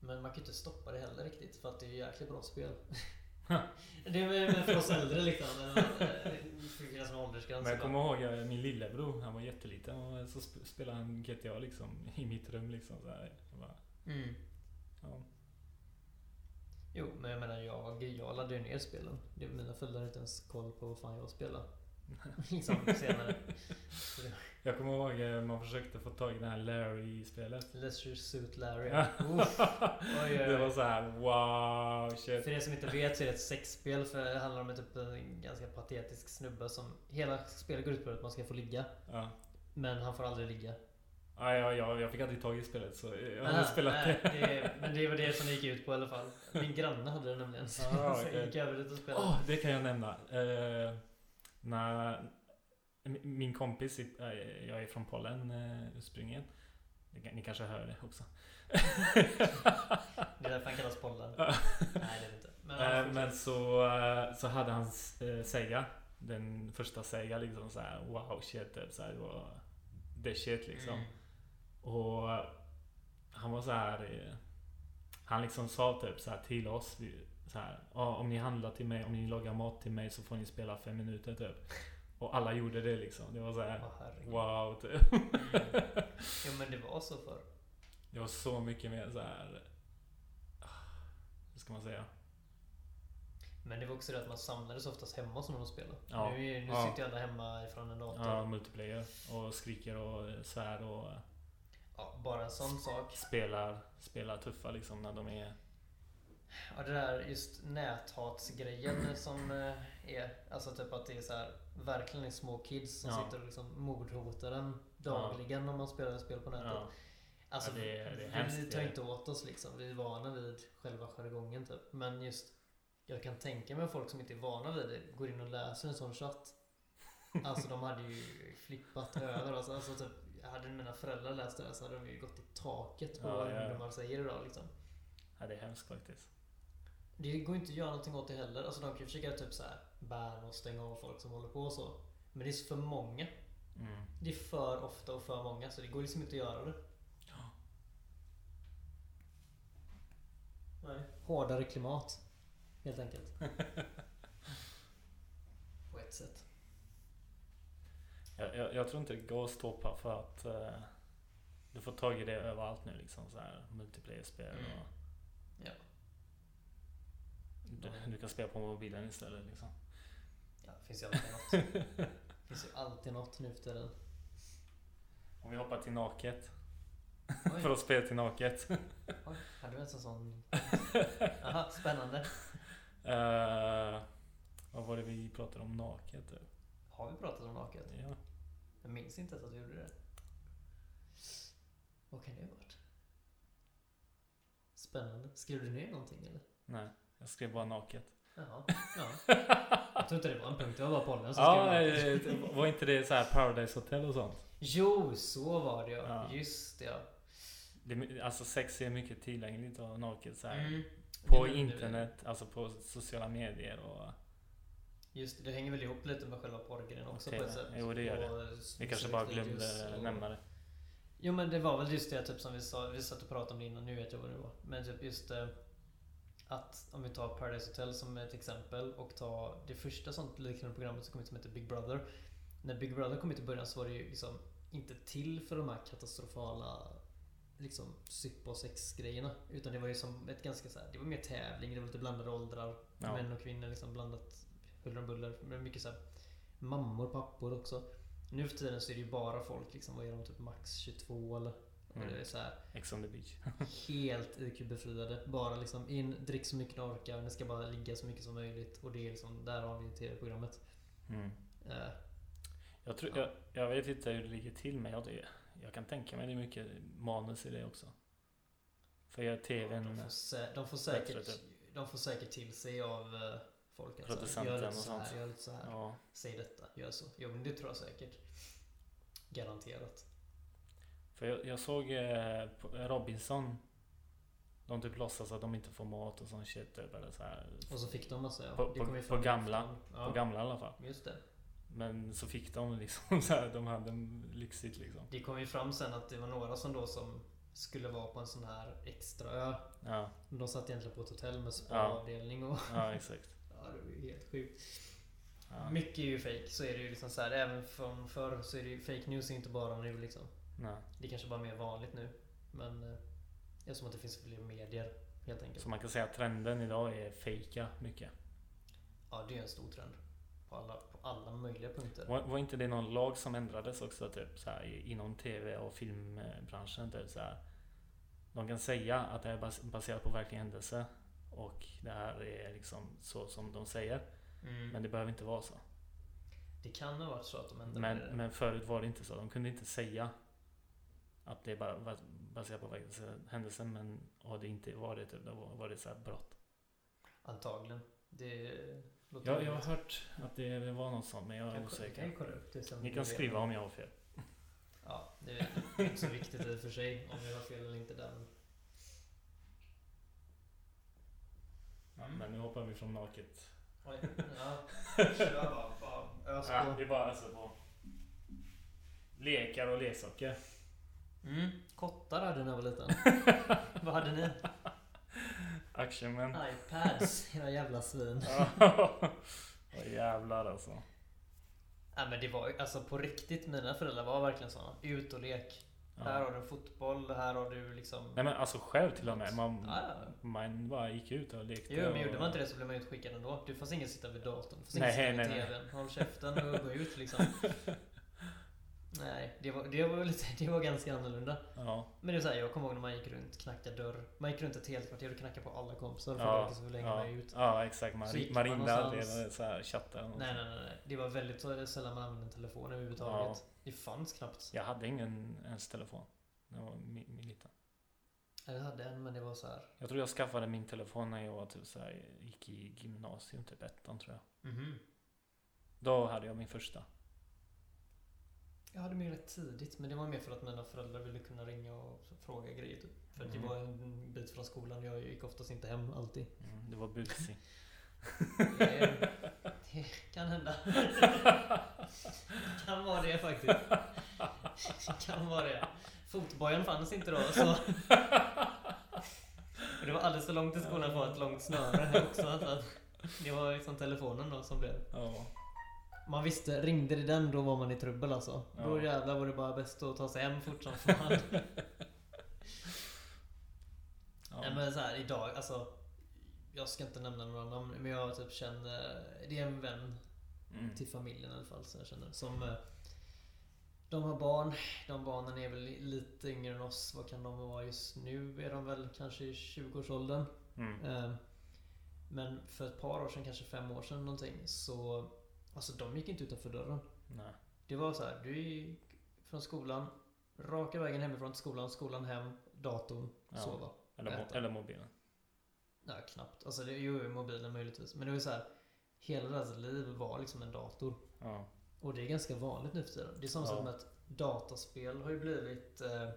Men man kan ju inte stoppa det heller riktigt för att det är ju jäkligt bra spel. det är för oss äldre liksom. Det finns en åldersgräns. Men jag kommer ihåg eh, min lillebror, han var jätteliten och så sp- spelade han GTA liksom i mitt rum liksom så här. Bara, Mm. ja. Jo, men jag menar jag, jag laddade ju ner spelen. Det, mina föräldrar hade inte ens koll på vad fan jag spelade. liksom senare. Jag kommer ihåg eh, man försökte få tag i det här Larry-spelet. Leisure Suit Larry. Uff. Oj, oj, Det var så här: wow shit. För er som inte vet så är det ett sexspel för det handlar om typ en ganska patetisk snubbe som... Hela spelet går ut på att man ska få ligga. Ja. Men han får aldrig ligga. Ja, ja, ja, jag fick aldrig tag i spelet så jag hade Ah, spelat nej, det. det. Men det var det som det gick ut på i alla fall. Min granne hade det nämligen. Så Ah, så jag gick över dit och spelade. Åh, det kan jag nämna. Eh, när min kompis, eh, jag är från Polen eh, ursprungligen. Ni kan- Ni kanske hör det också. Det är därför han kallas pollen. Ja. Nej, det är det inte. Men, Eh, Men så, eh, så hade han Sega. Den första Sega liksom så här, wow shit. typ, Så här, det var the shit liksom. Mm. Och eh, han var så här. eh, Han liksom sa typ så till oss. Så här, "Ja, om ni handlar till mig, om ni lagar mat till mig så får ni spela fem minuter typ. Och alla gjorde det liksom. Det var så här. Herregud. Wow typ. Mm. Jo men det var så förr. Det var så mycket mer så här. Hur ska man säga? Men det var också det att man samlades oftast hemma någon och spelade. Ja. Nu, nu Ja. sitter ju alla hemma ifrån en dator. Ja, multiplayer. Och skriker och svär och Ja, bara en sån sak. spelar, spelar tuffa liksom när de är... Ja, det där just näthatsgrejen som eh, är, alltså typ att det är så här, verkligen är små kids som Ja. sitter och liksom mordhotar en dagligen om man spelar spel på nätet. Ja, Alltså, Ja, det är- det är vi hemskt, tar det är inte åt oss liksom. Vi är vana vid själva jargongen typ. Men just, jag kan tänka mig folk som inte är vana vid det går in och läser en sån chatt. Alltså de hade ju flippat över. Alltså, alltså typ, hade mina föräldrar läst det där så hade de ju gått i taket på Ja, vad ja, ungdomar säger idag liksom. ja, det är hemskt faktiskt. Det går inte att göra någonting åt det heller. Alltså de kan ju försöka typ så här banna och stänga av folk som håller på och så. Men det är för många. Mm. Det är för ofta och för många så det går liksom inte att göra det. Ja. Nej. Hårdare klimat. Helt enkelt. På ett sätt. Jag, jag, jag tror inte det går att stoppa för att eh, du får tag i det överallt nu liksom så här multiplayer-spel Mm. och Ja. du, du kan spela på mobilen istället liksom. ja, det finns ju alltid något. Det finns ju alltid något nu för tiden. Om vi hoppar till naket. För att spela till naket. oj, hade du ens en sån? Aha, spännande. Eh, vad var det vi pratade om naket? typ? Har vi pratat om naket? Ja. Jag minns inte ens att vi gjorde det. Vad kan det ha varit? Spännande. Skrev du ner någonting eller? Nej, jag skrev bara naket. Jaha, ja. Jag tror inte det var en punkt, det var bara pollen som Ja, skrev naket. var inte det så här Paradise Hotel och sånt? Jo, så var det ja. Ja. Just det ja. Det, alltså sex är mycket tillgängligt och naket så här. Mm. På internet, alltså på sociala medier och... Just det, det hänger väl ihop lite med själva porrgrejen också Och på ett sätt. Jo, det gör det. Vi kanske bara glömde och- nämna det. Jo men det var väl just det typ som vi sa, vi satt och pratade om det innan, nu vet jag vad det var. Men typ just eh, att om vi tar Paradise Hotel som ett exempel och tar det första sånt liknande programmet som kom ut som heter Big Brother. När Big Brother kom ut i början så var det ju liksom inte till för de här katastrofala liksom sypp och sexgrejerna. Utan det var ju som ett ganska så här, det var mer tävling, det var lite blandade åldrar. Ja. Män och kvinnor liksom blandat huller om buller. Men mycket så här, mammor, pappor också. Nu för tiden så är det ju bara folk liksom, vad är de, typ max 22 eller? Mm. det är så här, Ex on the beach. helt IQ-befriade. Bara liksom in, drick så mycket ni orkar, ni ska bara ligga så mycket som möjligt. Och det är liksom, där har vi TV-programmet. Mm. Eh, Jag, tror, Ja. jag, jag vet inte hur det ligger till men jag, jag kan tänka mig det är mycket manus i det också. För jag de, TVn... får sä- de, får bättre, säkert, typ. de får säkert till sig av eh, folk att Producenten gör lite så här, sånt. gör lite så här. Ja. Säg detta, gör så. Jo men det tror jag säkert. Garanterat. För jag, jag såg eh, Robinson. De typ låtsas att de inte får mat och sån shit typ, eller så här. Och så fick de massa, ja. På- på- på gamla-. Ja, På gamla i alla fall. Just det. Men så fick de liksom så här, de hade lyxigt liksom. Det kom ju fram sen att det var några som då som skulle vara på en sån här extra ö. Ja, De satt egentligen på ett hotell med spaavdelning och... ja exakt. Det ju helt sjukt. Ja. Mycket är ju fake. Så är det ju liksom så här, även från förr så är det ju fake news är inte bara nu liksom. Nej. Det är kanske bara mer vanligt nu. Men eh, eftersom att det finns fler medier helt enkelt. Så man kan säga att trenden idag är fejka mycket. Ja, det är en stor trend. På alla, på alla möjliga punkter. Var, var inte det någon lag som ändrades också typ så här, i- inom TV och filmbranschen? Typ, så här. De kan säga att det är bas- baserat på verklig händelse och det här är liksom så som de säger. Mm. Men det behöver inte vara så. det kan ha varit så att de ändrade Men, det. men förut var det inte så. De kunde inte säga att det bara var baserat på verklig händelse men och det inte var det. Då var, det så här brott. Antagligen. Det låter Jag, jag har hört att det, var något sånt men jag är Kan jag- kan osäker. jag kolla upp det sen Ni kan skriva om jag har fel. Ja, det är inte så viktigt i och för sig om vi har fel eller inte där. Men- Men nu hoppar vi från naket. Oj, ja. Kör bara. bara ös Ja, på. det är bara alltså på lekar och leksaker. Mm. Kottar hade ni när jag var liten. Vad hade ni? Actionman. iPads, era jävla svin. Åh jävlar alltså. Nej men det var ju, alltså på riktigt, mina föräldrar var verkligen såna. Ut och lek. Här Ja. har du fotboll, här har du liksom... Nej men alltså själv till och med. Man, Ja, man bara gick ut och lekte. Jo men och, gjorde man inte det så blev man utskickad ändå. Det fanns ingen sitta vid datorn. Det fanns Nej, ingen sitta vid. TVn. Håll käften och gå ut liksom. Nej, det var, det var lite, det var ganska annorlunda. Ja, Men det är så här, jag kommer ihåg när man gick runt, knackade dörr. Man gick runt ett helt kvarter och knackade på alla kompisar för ja, att så länge ja, man ut. ja exakt. Man, man ringde aldrig eller så här, chattade. Nej, nej, nej, nej. Det var väldigt sällan man använde telefon överhuvudtaget. Det fanns knappt. Jag hade ingen ens telefon. När jag var mi- mi- liten. Jag hade en, men det var så här. Jag tror jag skaffade min telefon när jag var typ så här, gick i gymnasium, typ ettan tror jag. Mhm. Då hade jag min första. Jag hade min rätt tidigt, men det var mer för att mina föräldrar ville kunna ringa och fråga grejer typ. För att det Mm. var en bit från skolan. Jag gick oftast inte hem alltid. Mm, det var busig. Det, det kan hända. kan vara det faktiskt. kan vara det. Fotbojan fanns inte då så. Och det var alldeles för långt till skolan för att ha ett långt snöre också. Så att det var liksom telefonen då som blev. ja. Man visste, ringde det den då var man i trubbel alltså. Då Ja. jävlar var det bara bäst att ta sig hem fort som fan. Ja. Nej men så här idag, alltså. Jag ska inte nämna några namn men jag typ känner, det är en vän Mm. till familjen i alla fall som jag känner. Som, eh, de har barn. De barnen är väl lite yngre än oss. Vad kan de vara just nu? Är de väl kanske i 20-årsåldern. Mm. Eh, Men för ett par år sedan, kanske fem år sedan någonting, så... Alltså de gick inte utanför dörren. Nej. Det var så här, du gick från skolan, raka vägen hemifrån till skolan, skolan hem, datorn, Ja. sova. Eller, Äta. eller mobilen. Nej, knappt. Alltså det, jo, mobilen möjligtvis. Men det var så här, hela deras liv var liksom en dator. Ja. Och det är ganska vanligt nu för tiden. Det är samma Ja. sak med att dataspel har ju blivit eh,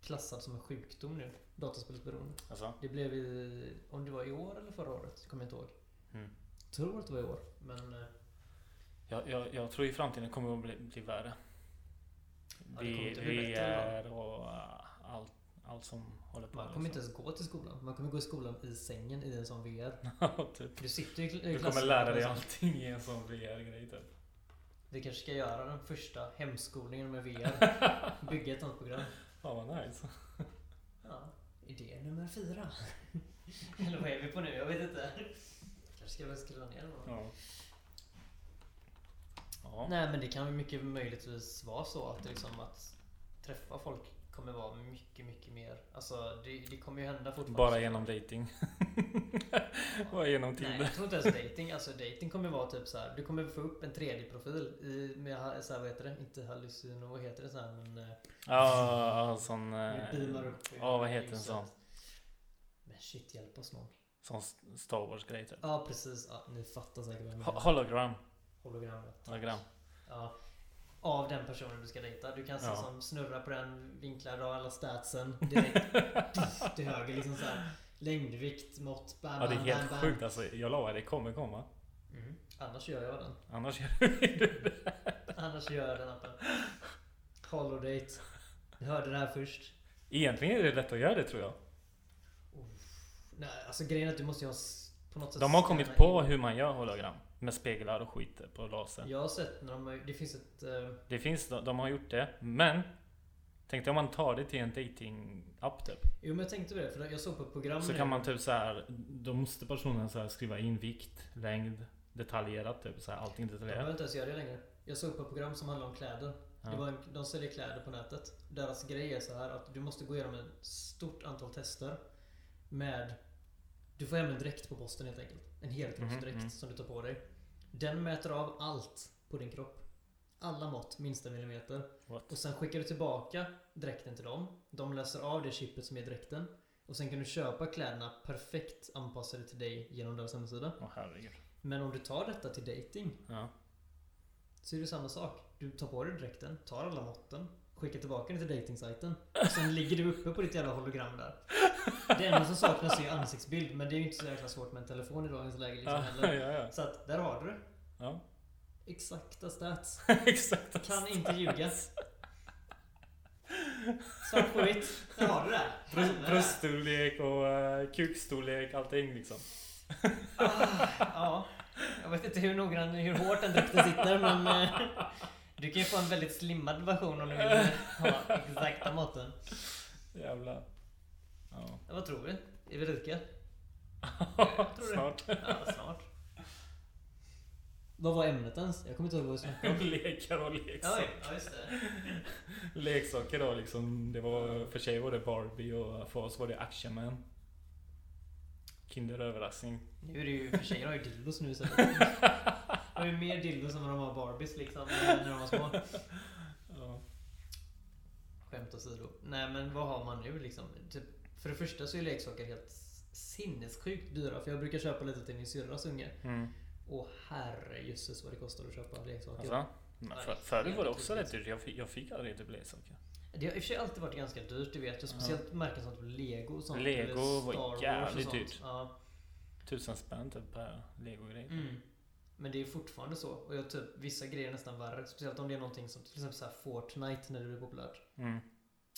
klassad som en sjukdom nu. Dataspelsberoende. Alltså? Det blev i, om det var i år eller förra året, kommer jag inte ihåg. Mm. Tror att det var i år, men eh, Jag, jag, jag tror i framtiden kommer det att bli, bli värre. Ja, VR och uh, allt, allt som håller på. man kommer inte ens gå till skolan. Man kommer gå i skolan i sängen i en sån VR. typ. Du sitter i Du kommer lära dig sån- allting i en sån VR-grej typ. Vi kanske ska göra den första hemskolningen med VR. Bygga ett sånt program. Fan vad nice. Ja, idé nummer fyra. Eller vad är vi på nu? Jag vet inte. Kanske ska jag skriva ner någon. Ja. Nej men det kan mycket möjligtvis vara så att, liksom att träffa folk kommer vara mycket, mycket mer. Alltså det, det kommer ju hända fortfarande. Bara genom dating. Bara genom Nej, Tinder. jag tror inte ens dating. Alltså dating kommer vara typ så här. Du kommer få upp en 3D-profil i, med så här, vad heter det? Inte hallucino, vad heter det så här, men... eh, Ja, sån... du eh, beamar upp. i Ja, vad heter en sån? Men shit, hjälp oss någon. Sån Star Wars-grej typ. Ja, precis. Ja, ni fattar säkert vad jag menar. Hologram. Hologrammet. Hologram. Ja. Av den personen du ska dejta. Du kan Ja. som snurra på den, vinklar och alla statsen direkt till höger. Liksom så här. Längdvikt, mått, bam, Ja, det är bam, helt bam, sjukt alltså. Jag lovar, det kommer komma. bam. Mm. Annars gör jag den. Annars gör du det. Annars gör jag den appen. Holodate. Ni hörde det här först. Egentligen är det lätt att göra det tror jag. Nej, alltså grejen är att du måste ju ha på något sätt De har kommit in. på hur man gör hologram. Med speglar och skit på laser. Jag har sett när de har, Det finns ett... eh, Det finns, de, de har gjort det. Men Tänk dig om man tar det till en dating-app typ. Jo men jag tänkte på det, för jag såg på ett program Så kan man typ så här. Då måste personen så här skriva in vikt, längd, detaljerat typ. Så här, allting De behöver detaljerat. inte ens göra det längre. Jag såg på ett program som handlar om kläder. Det var en, de säljer kläder på nätet. Deras grej är så här att du måste gå igenom ett stort antal tester. Med... Du får hem en dräkt på posten helt enkelt. En helkroppsdräkt Mhm, mm. som du tar på dig. Den mäter av allt på din kropp. Alla mått, minsta millimeter. What? Och sen skickar du tillbaka dräkten till dem. De läser av det chippet som är dräkten. Och sen kan du köpa kläderna perfekt anpassade till dig genom deras hemsida. Åh herregud. Men om du tar detta till dating Ja. så är det samma sak. Du tar på dig dräkten, tar alla måtten, skickar tillbaka den till datingsajten. Och sen ligger du uppe på ditt jävla hologram där. Det enda som saknas är ansiktsbild, men det är ju inte så jäkla svårt med en telefon i dagens läge liksom Ja, ja, ja. Så att, där har du det. ja. Exakta stats. Exakt. Kan inte ljuga. Svart på vitt. Där har du det. Bröst- Bröststorlek och uh, kukstorlek, allting liksom. Ah, ja. Jag vet inte hur noggrann, hur hårt den dräkten sitter men eh, du kan ju få en väldigt slimmad version om du vill ha exakta måtten. Jävlar. Ja. Ja, vad tror vi? Är vi rika? Snart. Ja, snart. Vad var ämnet ens? Jag kommer inte ihåg vad vi snackade om. Lekar och leksaker. ja, just det. Leksaker då liksom. Det var, för sig var det Barbie och för oss var det Action Man. Kinderöverraskning. Nu är det ju, för tjejer har ju dildos nu istället. De har ju mer dildos än vad de har Barbies liksom, när de var små. Ja. Skämt åsido. Nej men vad har man nu liksom? Typ, för det första så är leksaker helt sinnessjukt dyra. För jag brukar köpa lite till min syrras unge. Mm. Och herrejösses vad det kostar att köpa leksaker. Alltså, för, förut var det också rätt dyrt. Jag fick, jag fick aldrig typ leksaker. Det har i och för sig alltid varit ganska dyrt, det vet jag. Speciellt märken som typ Lego och sånt. Lego var jävligt dyrt. Ja. Tusen spänn typ per legogrej. Mm. Men det är fortfarande så. Och jag typ, vissa grejer är nästan värre. Speciellt om det är någonting som till exempel så här Fortnite när det blir populärt. Mm.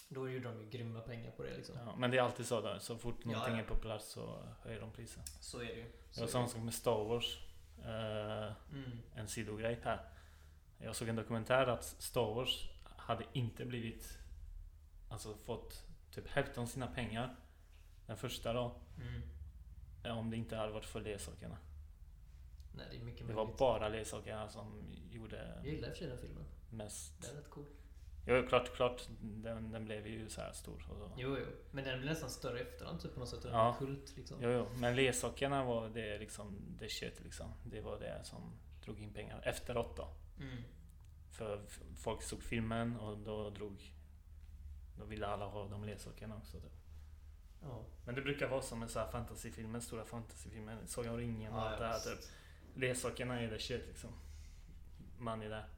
Då gjorde de ju grymma pengar på det liksom. Ja, men det är alltid så där. Så fort Ja, någonting ja. är populärt så höjer de priset. Så är det ju. Det Så var är samma sak med Star Wars. Eh, Mm. en sidogrej här. Jag såg en dokumentär att Star Wars hade inte blivit Alltså fått typ hälften av sina pengar Den första då Mm. eh, Om det inte hade varit för leksakerna Nej, det är mycket Det var möjligt. bara leksakerna som gjorde Jag gillar i och för sig den filmen. mest Den är rätt cool. Jo klart, klart den, den blev ju så här stor och så. Jo, jo. Men den blir nästan större efterhand typ på något sätt. Den Ja. kult liksom. Jo, jo, men leksakerna var det liksom Det shit liksom Det var det som drog in pengar efteråt då Mm. För folk såg filmen och då drog Då ville alla ha de leksakerna också typ. Ja. Men det brukar vara som med så här fantasyfilmer, stora fantasyfilmer, Sagan om ringen och allt det här typ. Leksakerna är det shit liksom. Man är där.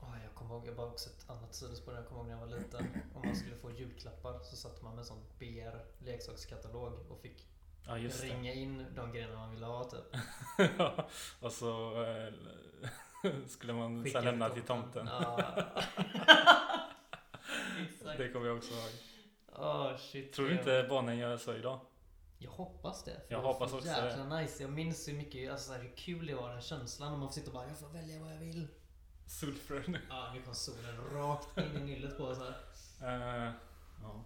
Ja, jag kommer ihåg, jag bara också ett annat sidospår. Jag kommer ihåg när jag var liten. Om man skulle få julklappar så satt man med en sån BR leksakskatalog och fick Ja, just det. ringa in de grejerna man ville ha typ. Ja, och så eh, skulle man Skicka så lämna till tomten. Ja. Det kommer jag också ihåg. Åh shit. Tror du inte barnen gör så idag? Jag hoppas det. Jag det hoppas så också jäkla nice. Jag minns hur mycket, alltså så här, hur kul det var den känslan. När man får sitta och bara, jag får välja vad jag vill. Sulfrön. Ja, nu kom solen rakt in i nyllet på oss här. Uh, ja.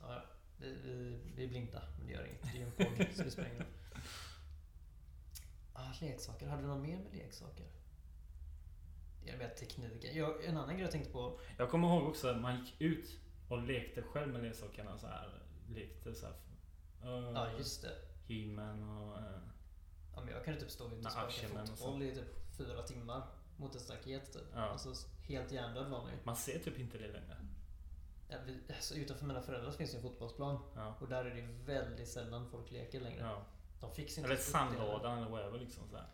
Ja, vi, vi, vi är blinda, men det gör inget. Det är ju en podd, så det spelar ingen roll. Ah, leksaker. Hade du något mer med leksaker? Det är mer tekniken. Jag, en annan grej jag tänkte på. Jag kommer ihåg också att man gick ut och lekte själv med leksakerna så här. Lekte så här. Uh, Ja, just det. He-Man och... eh, Ja, men jag kan ju typ stå ute och sparka och fotboll i typ fyra timmar. Mot ett staket typ. Ja. Alltså helt hjärndöd var man ju. man ser typ inte det längre. Ja, vi, alltså, utanför mina föräldrar finns det en fotbollsplan. Ja. Och där är det väldigt sällan folk leker längre. ja. De fixar inte Eller det. sandlådan eller whatever liksom så här.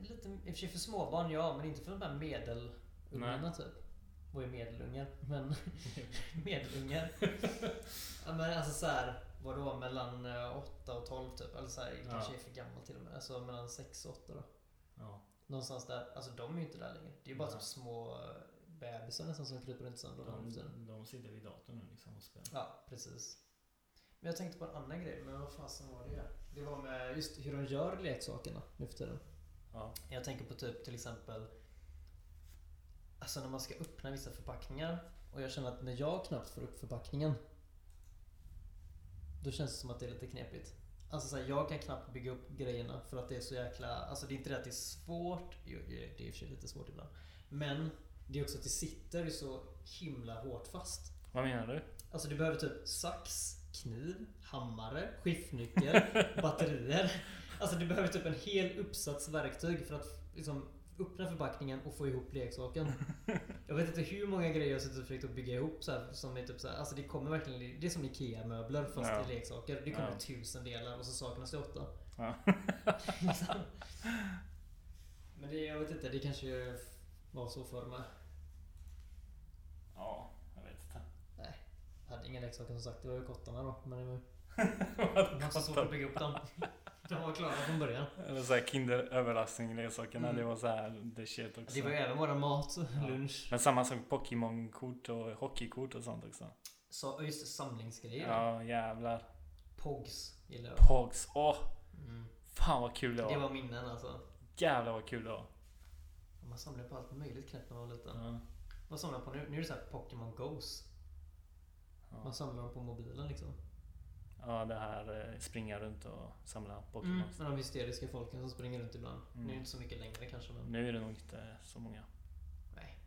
Lite, I och för sig för småbarn ja, men inte för de där medelungarna typ. Vad är medelungar? Men medelungar. ja, men alltså så här, vadå mellan eh, 8 och 12 typ? Eller så här, Ja. kanske är för gammal till och med. Alltså mellan 6 och 8 då. Ja. Någonstans där. Alltså de är ju inte där längre. Det är ju bara Nej. typ små eh, bebisar nästan som kryper runt för tiden. De, de sitter vid datorn nu liksom och spelar. Ja, precis. Men jag tänkte på en annan grej, men vad fasen var det? Det var med just hur de gör leksakerna nu för tiden. Ja. Jag tänker på typ till exempel Alltså när man ska öppna vissa förpackningar och jag känner att när jag knappt får upp förpackningen Då känns det som att det är lite knepigt. Alltså så här, jag kan knappt bygga upp grejerna för att det är så jäkla... Alltså det är inte det att det är svårt. Jo, det är i och för sig lite svårt ibland. Men det är också att det sitter så himla hårt fast. Vad menar du? Alltså du behöver typ sax, kniv, hammare, skiftnyckel, batterier. Alltså du behöver typ en hel uppsats verktyg för att liksom öppna förpackningen och få ihop leksaken. Jag vet inte hur många grejer jag suttit och försökt att bygga ihop så här, som är typ så här, Alltså det kommer verkligen, det är som IKEA-möbler fast Ja. i leksaker. Det kommer Ja. tusen delar och så saknas det åtta. Ja. Men det, jag vet inte, det kanske var så förr med. ja, jag vet inte. Jag hade inga leksaker som sagt, det var ju kottarna då. Men det var det var så svårt att bygga upp dem. De var klara från början. Eller såhär Kinder överraskning leksakerna. Mm. Det var såhär the shit också. Det var ju även våra mat, lunch. Men samma sak Pokémon-kort och hockeykort och sånt också. Så, just samlingsgrejer. Ja, jävlar. Pogs gillar jag. Pogs. Åh, Mm. fan vad kul det var. Det var minnen alltså. Jävlar vad kul det var. Man samlade på allt möjligt knäppt när man var liten. Ja. Vad samlar man på nu? Nu är det så här Pokémon Goes. Man Ja. samlar dem på mobilen liksom. Ja, det här eh, springa runt och samla Pokémon. Mm. Men de hysteriska folken som springer runt ibland. Nu är det Mm. inte så mycket längre kanske men... Nu är det nog inte så många. Nej.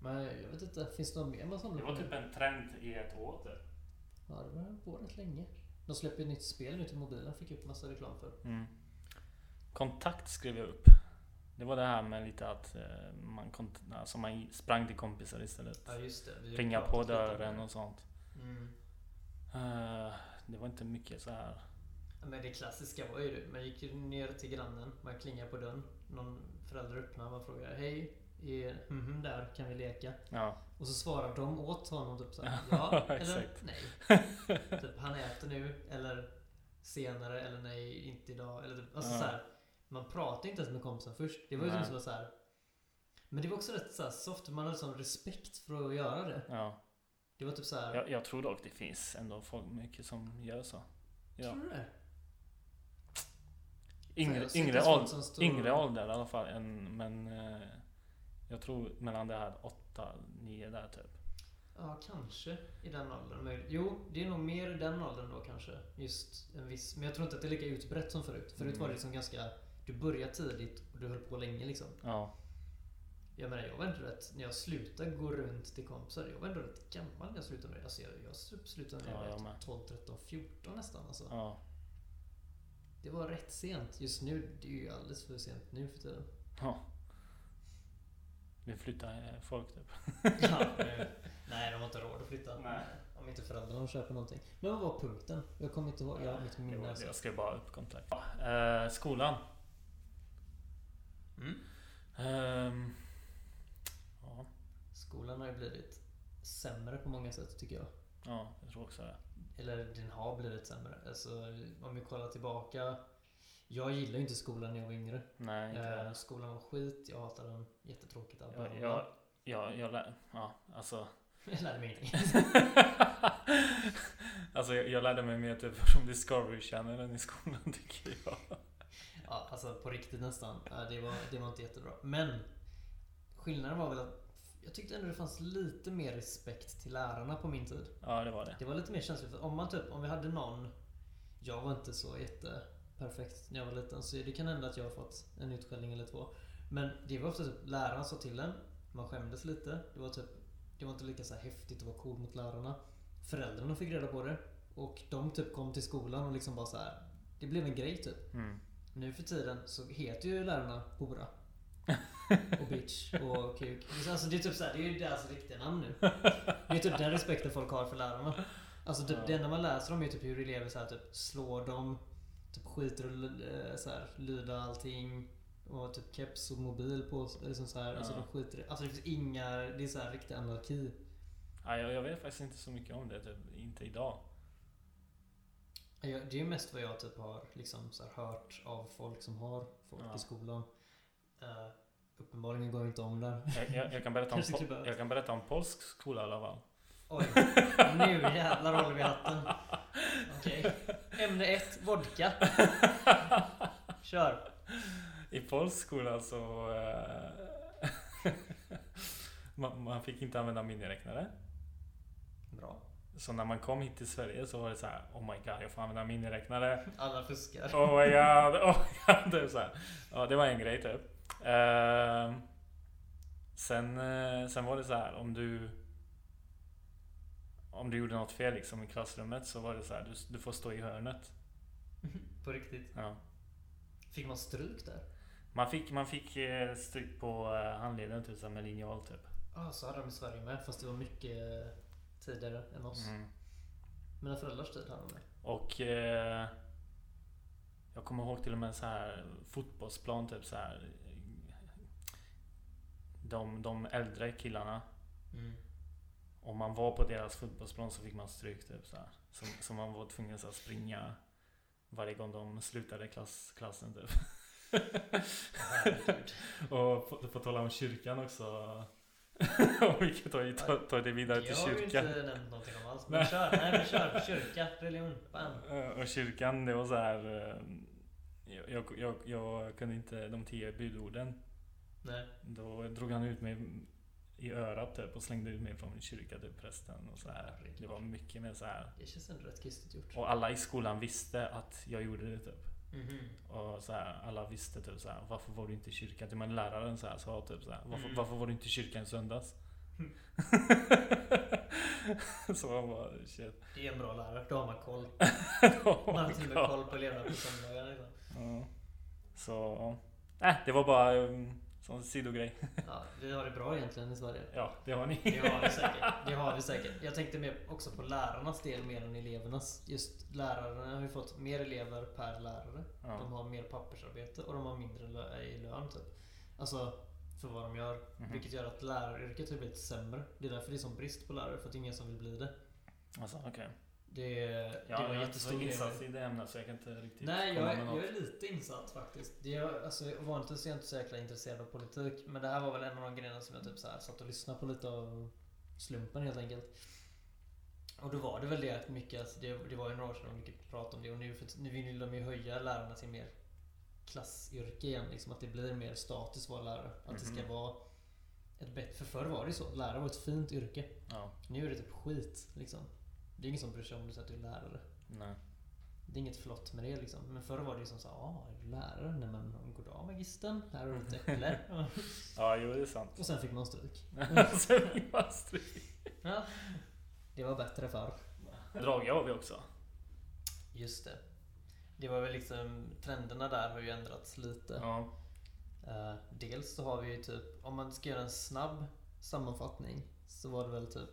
Men jag vet inte, finns det något mer man samlar Det var typ en trend i ett år typ. Ja, det var på rätt länge. De släpper ett nytt spel nu till mobilen, fick upp massa reklam för. Mm. Kontakt skrev jag upp. Det var det här med lite att eh, man, kont- alltså man sprang till kompisar istället. Ja just det. Ringa på dörren och sånt. Mm. Eh, det var inte mycket så här. Men det klassiska var ju det. Man gick ju ner till grannen, man klingade på dörren. Någon förälder öppnade, man frågade Hej, är mhm där, kan vi leka? Ja, Och så svarar de åt honom typ såhär Ja, eller nej. typ han äter nu, eller senare, eller nej, inte idag. Eller typ, alltså Ja. så här, Man pratar inte ens med kompisen först. Det var ju typ så här. Men det var också rätt så soft, man hade sån respekt för att göra det. ja. Det var typ så här. Jag, jag tror dock det finns ändå folk mycket som gör så. Ja. Tror du det? Yngre, har yngre, åld, yngre ålder i alla fall. Än, men eh, jag tror mellan det här 8, 9 där typ. Ja, kanske i den åldern. möjligt. Jo, det är nog mer i den åldern då kanske. Just en viss. Men jag tror inte att det är lika utbrett som förut. Förut Mm. var det liksom ganska... Du började tidigt och du höll på länge liksom. Ja. Jag menar, jag var ändå rätt... När jag slutade gå runt till kompisar, jag var ändå rätt gammal när jag slutade med det. Alltså jag, jag slutade när jag Ja, jag var med. 12, 13, 14 nästan. Alltså. ja. Det var rätt sent. Just nu, det är ju alldeles för sent nu för tiden. ja. Vi flyttar eh, folk typ. Ja, nej, de har inte råd att flytta. Nej. Om inte föräldrarna köper någonting. Men vad var punkten? Jag kommer inte ihåg. Jag har mitt Det minne. alltså. Jag skrev bara upp kontakt. Ja, eh, skolan. Mm. Ja. Skolan har ju blivit sämre på många sätt tycker jag. Ja, jag tror också det. Eller den har blivit sämre. Alltså, om vi kollar tillbaka. Jag gillade ju inte skolan när jag var yngre. Nej, inte Eh, det. skolan var skit, jag hatade den. Jättetråkigt allt. Jag, jag, jag, jag lär, ja, alltså. jag lärde mig ingenting. alltså jag, jag lärde mig mer typ från Discovery Channel än i skolan tycker jag. Ja, alltså på riktigt nästan. Det var, det var inte jättebra. Men skillnaden var väl att jag tyckte ändå det fanns lite mer respekt till lärarna på min tid. Ja, det var det. Det var lite mer känsligt. För om man typ, om vi hade någon... Jag var inte så jätteperfekt när jag var liten. Så det kan hända att jag har fått en utskällning eller två. Men det var ofta typ läraren sa till en. Man skämdes lite. Det var typ... Det var inte lika så här häftigt att vara cool mot lärarna. Föräldrarna fick reda på det. Och de typ kom till skolan och liksom bara så här. Det blev en grej typ. Mm. Nu för tiden så heter ju lärarna hora. Och bitch och kuk. Alltså det är typ såhär, det är ju deras riktiga namn nu. Det är typ den respekten folk har för lärarna. Alltså typ, Ja. det enda man läser om är typ hur elever så här, typ slår dem. Typ skiter och eh, så här, lyda allting. Och typ keps och mobil på. Liksom så här, Alltså Ja. de skiter Alltså det finns inga, det är så här riktig anarki. Ja, jag, jag vet faktiskt inte så mycket om det, typ. inte idag. Jag- Det är ju mest vad jag typ har liksom så här hört av folk som har folk Ja. i skolan. Uh, uppenbarligen går jag inte om där. Jag, jag, jag, kan berätta om, behövas. jag kan berätta om polsk skola i alla fall. Oj, nu jävlar håller vi hatten. Okej. Ämne ett, vodka. Kör. I polsk skola så... eh, man, man fick inte använda miniräknare. Bra. Så när man kom hit till Sverige så var det så här: Oh my god, jag får använda miniräknare. Alla fuskar. Oh my god, oh my god. Det, så här. Ja, det var en grej typ. Ehm, sen, eh, sen var det så här om du... Om du gjorde något fel liksom i klassrummet så var det så här, du, du får stå i hörnet. På riktigt. Ja. Fick man stryk där? Man fick, man fick eh, stryk på eh, handleden typ, med linjal typ. Ja, så hade de i Sverige med. Fast det var mycket eh, tidigare än oss. Mm. Mina föräldrars tid hade de med. Och eh, jag kommer ihåg till och med så här fotbollsplan typ så här. De, de äldre killarna. Mm. Om man var på deras fotbollsplan så fick man stryk typ så här. Så, så man var tvungen så här, springa varje gång de slutade klass, klassen typ. Och på, på tal om kyrkan också. Vi kan ta, ta, ta det vidare till Jag har ju kyrkan. inte nämnt någonting om alls. Men kör. Nej men kör. Kyrka, religion. Bam. Och kyrkan, det var så här. eh, Jag, jag, jag, jag kunde inte de tio budorden. Nej. Då drog han ut mig i örat typ och slängde ut mig från kyrkan typ prästen och så här. Det var mycket mer så här. Det känns ändå rätt kristet gjort. Och alla i skolan visste att jag gjorde det typ. Mhm. Och så här, alla visste typ så här, varför var du inte i kyrkan? Till men läraren så här, sa typ så här, varför, Mm. varför var du inte i kyrkan i söndags? Mm. så man bara shit. Det är en bra lärare. Då har man koll. Oh Man har till och med koll på eleverna på söndagar. Liksom. Ja. Så, äh, det var bara en sån sidogrej. Ja, vi har det bra egentligen i Sverige. Ja, det har ni. Det har vi säkert. Det har vi säkert. Jag tänkte mer också på lärarnas del mer än elevernas. Just lärarna har ju fått mer elever per lärare. Ja. De har mer pappersarbete och de har mindre lö- i lön typ. Alltså för vad de gör. Mhm. Vilket gör att läraryrket har blivit sämre. Det är därför det är sån brist på lärare. För att det är ingen som vill bli det. Alltså, okej. Det, det Ja, var jag är jättestor grej. insatt i det ämnet så jag kan inte riktigt Nej, jag komma är, jag är lite insatt faktiskt. Det är, alltså, vanligtvis är jag inte så jäkla intresserad av politik. Men det här var väl en av de grejerna som jag typ så här satt och lyssnade på lite av slumpen helt enkelt. Och då var det väl det att mycket, alltså, det, det var ju några år sedan mycket pratade om det. Och nu, för, nu vill de ju höja lärarna till mer klassyrke igen. Liksom, att det blir mer status att vara lärare. Att det Mhm. ska vara ett bättre... För förr var det ju så. Lärare var ett fint yrke. Ja, Nu är det typ skit liksom. Det är ingen som bryr sig om att du är lärare. nej. Det är inget flott med det liksom. Men förr var det ju som så ah, är du lärare? Nej men goddag magistern. Här har du ett äpple. Ja, jo det är sant. Och sen fick man stryk. Sen fick man stryk. Ja. Det var bättre förr. Drage har vi också. Just det. Det var väl liksom, trenderna där har ju ändrats lite. Ja. Eh, dels så har vi ju typ, om man ska göra en snabb sammanfattning så var det väl typ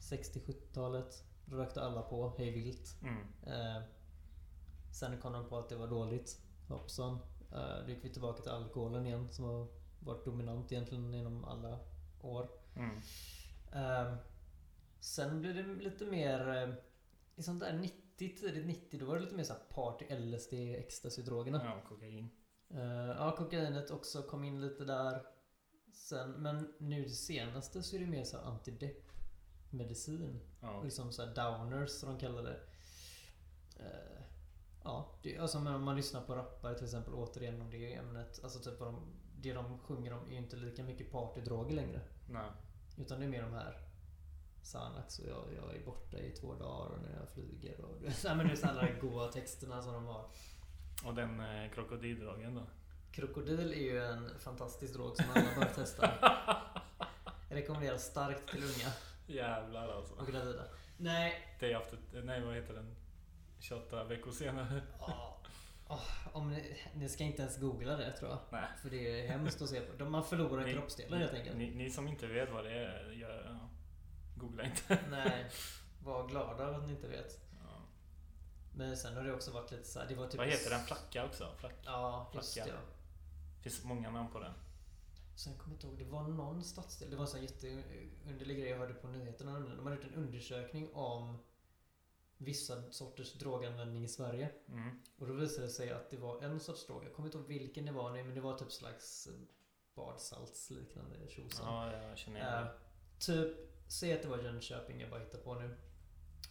60-70-talet. Då rökte alla på hej vilt. Mm. Eh, sen kom de på att det var dåligt. Hoppsan. Eh, då gick vi tillbaka till alkoholen igen som har varit dominant egentligen inom alla år. Mm. Ehm, sen blev det lite mer... eh, I sånt där 90, tidigt 90, då var det lite mer så party, LSD, ecstasy-drogerna. Ja, kokain. Eh, ja, kokainet också kom in lite där. Sen, men nu det senaste så är det mer så antidepp medicin. Ja. Liksom så här downers som de kallar det. Eh, ja, det, alltså om man lyssnar på rappare till exempel återigen om det ämnet. Alltså typ de, det de sjunger om är ju inte lika mycket partydroger längre. Nej. Utan det är mer de här Xanax och jag, jag är borta i två dagar och när jag flyger och Nej men det är så alla de goa texterna som de har. Och den eh, krokodildragen då? Krokodil är ju en fantastisk drog som alla bör testa. Jag rekommenderar starkt till unga Jävlar alltså. och gravida. Nej, Day after... Nej, vad heter den? 28 veckor senare. Ja. Om ni, ni ska inte ens googla det tror jag. Nej. För det är hemskt att se på. De- Man förlorar Ni- kroppsdelar helt enkelt. Ni, ni som inte vet vad det är, gör, ja, googla inte. Nej, var glada att ni inte vet. Ja. Men sen har det också varit lite så här, det var typ... Vad heter den? Flacka också? Flack. Ja, just Flacka. det. Ja. finns många namn på den. Sen kommer jag inte ihåg, det var någon stadsdel, det var en sån jätteunderlig grej jag hörde på nyheterna. De hade gjort en undersökning om vissa sorters droganvändning i Sverige. Mm. Och då visade det sig att det var en sorts drog, jag kommer inte ihåg vilken det var nu, men det var typ slags badsaltsliknande tjosan. Ja, jag känner igen Eh, det. typ, säg att det var Jönköping, jag bara hittar på nu.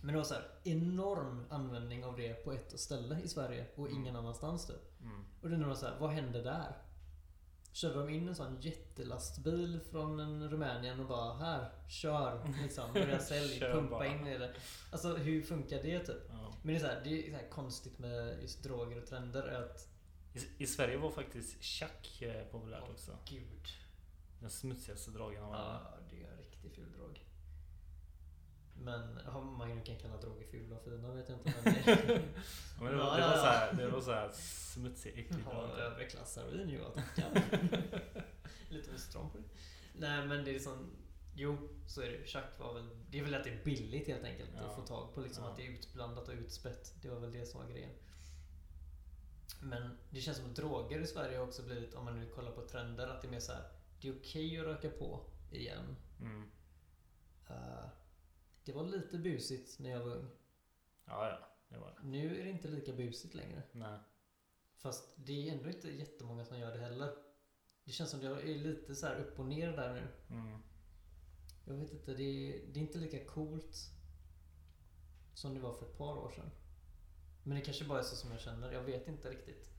Men det var så här enorm användning av det på ett ställe i Sverige och ingen annanstans typ. Mm. Och då undrar man så här, vad hände där? Körde de in en sån jättelastbil från en Rumänien och bara här, kör liksom, börja sälja, pumpa bara. in i det. Alltså hur funkar det typ? Ja. Men det är så här, det är så konstigt med just droger och trender att I, I Sverige var faktiskt tjack eh, populärt också. Gud. Den smutsigaste dragen av alla. Ja, det är en riktig ful. Men om man kan kalla droger fula och fina vet jag inte. Men det, Men det, var, Ja, det, var så här, det var så här smutsig, äcklig ja, drag. överklassheroin jag tackar. Lite ostron på det. Nej men det är sån... Jo, så är det. Chack var väl... Det är väl att det är billigt helt enkelt Ja. att få tag på. Liksom Ja. att det är utblandat och utspätt. Det var väl det som var grejen. Men det känns som att droger i Sverige har också blivit, om man nu kollar på trender, att det är mer så här. Det är okej att röka på igen. Mm. Eh, det var lite busigt när jag var ung. Ja, ja. Det var det. Nu är det inte lika busigt längre. Nej. Fast det är ändå inte jättemånga som gör det heller. Det känns som det är lite så här upp och ner där nu. Mm. Jag vet inte, det är, det är inte lika coolt som det var för ett par år sedan. Men det kanske bara är så som jag känner, jag vet inte riktigt.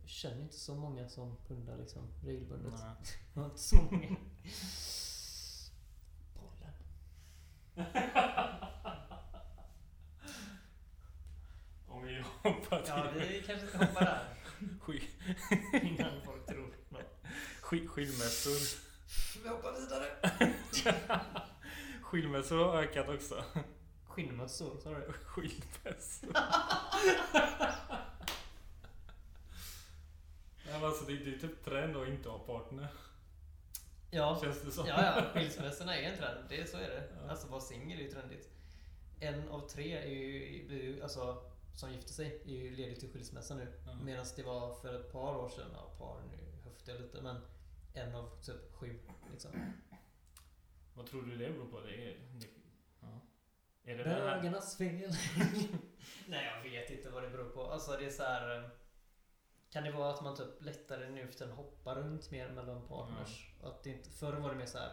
Jag känner inte så många som pundar liksom regelbundet. Nej. Jag har inte så många. Om vi hoppar till Ja, vi kanske ska hoppa där sk- innan folk tror något. sk- skilmässor. Vi hoppar vidare. Skilmässor har ökat också. Skinnmössor, sa du? Skilmässor. Men alltså, det, det är typ trend att inte ha partner. Ja, Känns det som. Ja, ja. Skilsmässorna är en trend. Det, så är det. Ja. Alltså vara singel är ju trendigt. En av tre är ju, blir ju, alltså, som gifter sig är ju ledig till skilsmässa nu. Ja. Medan det var för ett par år sedan, ja par nu höftar jag lite, men en av typ sju. Liksom. Vad tror du det beror på? Det är, det, ja. är det? Bögarnas fel. Nej, jag vet inte vad det beror på. Alltså det är så här. Kan det vara att man typ lättare nu för tiden hoppar runt mer mellan partners? Att det inte, förr var det mer så här.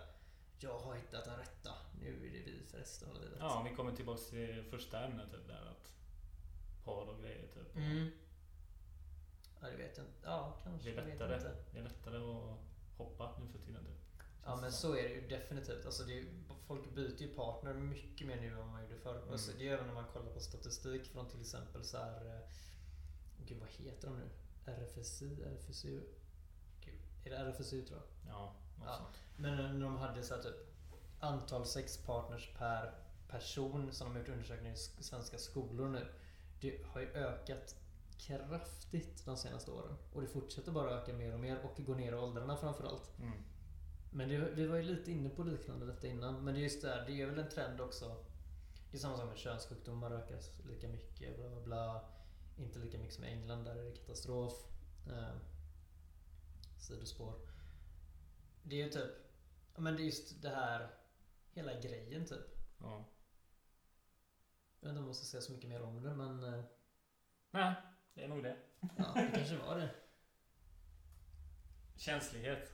Jag har hittat den rätta. Nu är det vi för resten av livet. Ja, vi kommer tillbaka till första ämnet typ där att par och grejer typ. Mm. Ja, det vet jag inte. Ja, kanske. Det är lättare. inte. Det är lättare att hoppa nu för tiden typ. Ja, men så är det ju definitivt. Alltså, ju- folk byter ju partner mycket mer nu än vad man gjorde förr. Mm. Alltså, det är även när man kollar på statistik från till exempel så här. eh, Gud, vad heter de nu? RFSI? RFSU? Gud, är det RFSU tror jag? Ja, något Ja. sånt. Men när de hade så här, typ antal sexpartners per person som de har gjort undersökningar i sk- svenska skolor nu. Det har ju ökat kraftigt de senaste åren. Och det fortsätter bara öka mer och mer och gå ner i åldrarna framförallt. Mm. Men det, vi var ju lite inne på liknande detta innan. Men det är just det här, det är väl en trend också. Det är samma sak med könssjukdomar ökar lika mycket. Bla bla bla. Inte lika mycket som i England, där är det katastrof. Eh, sidospår. Det är ju typ men det är just det här, hela grejen typ. Ja. Jag vet inte om jag ska säga så mycket mer om det, men eh, Nej, det är nog det. ja, det kanske var det. Känslighet.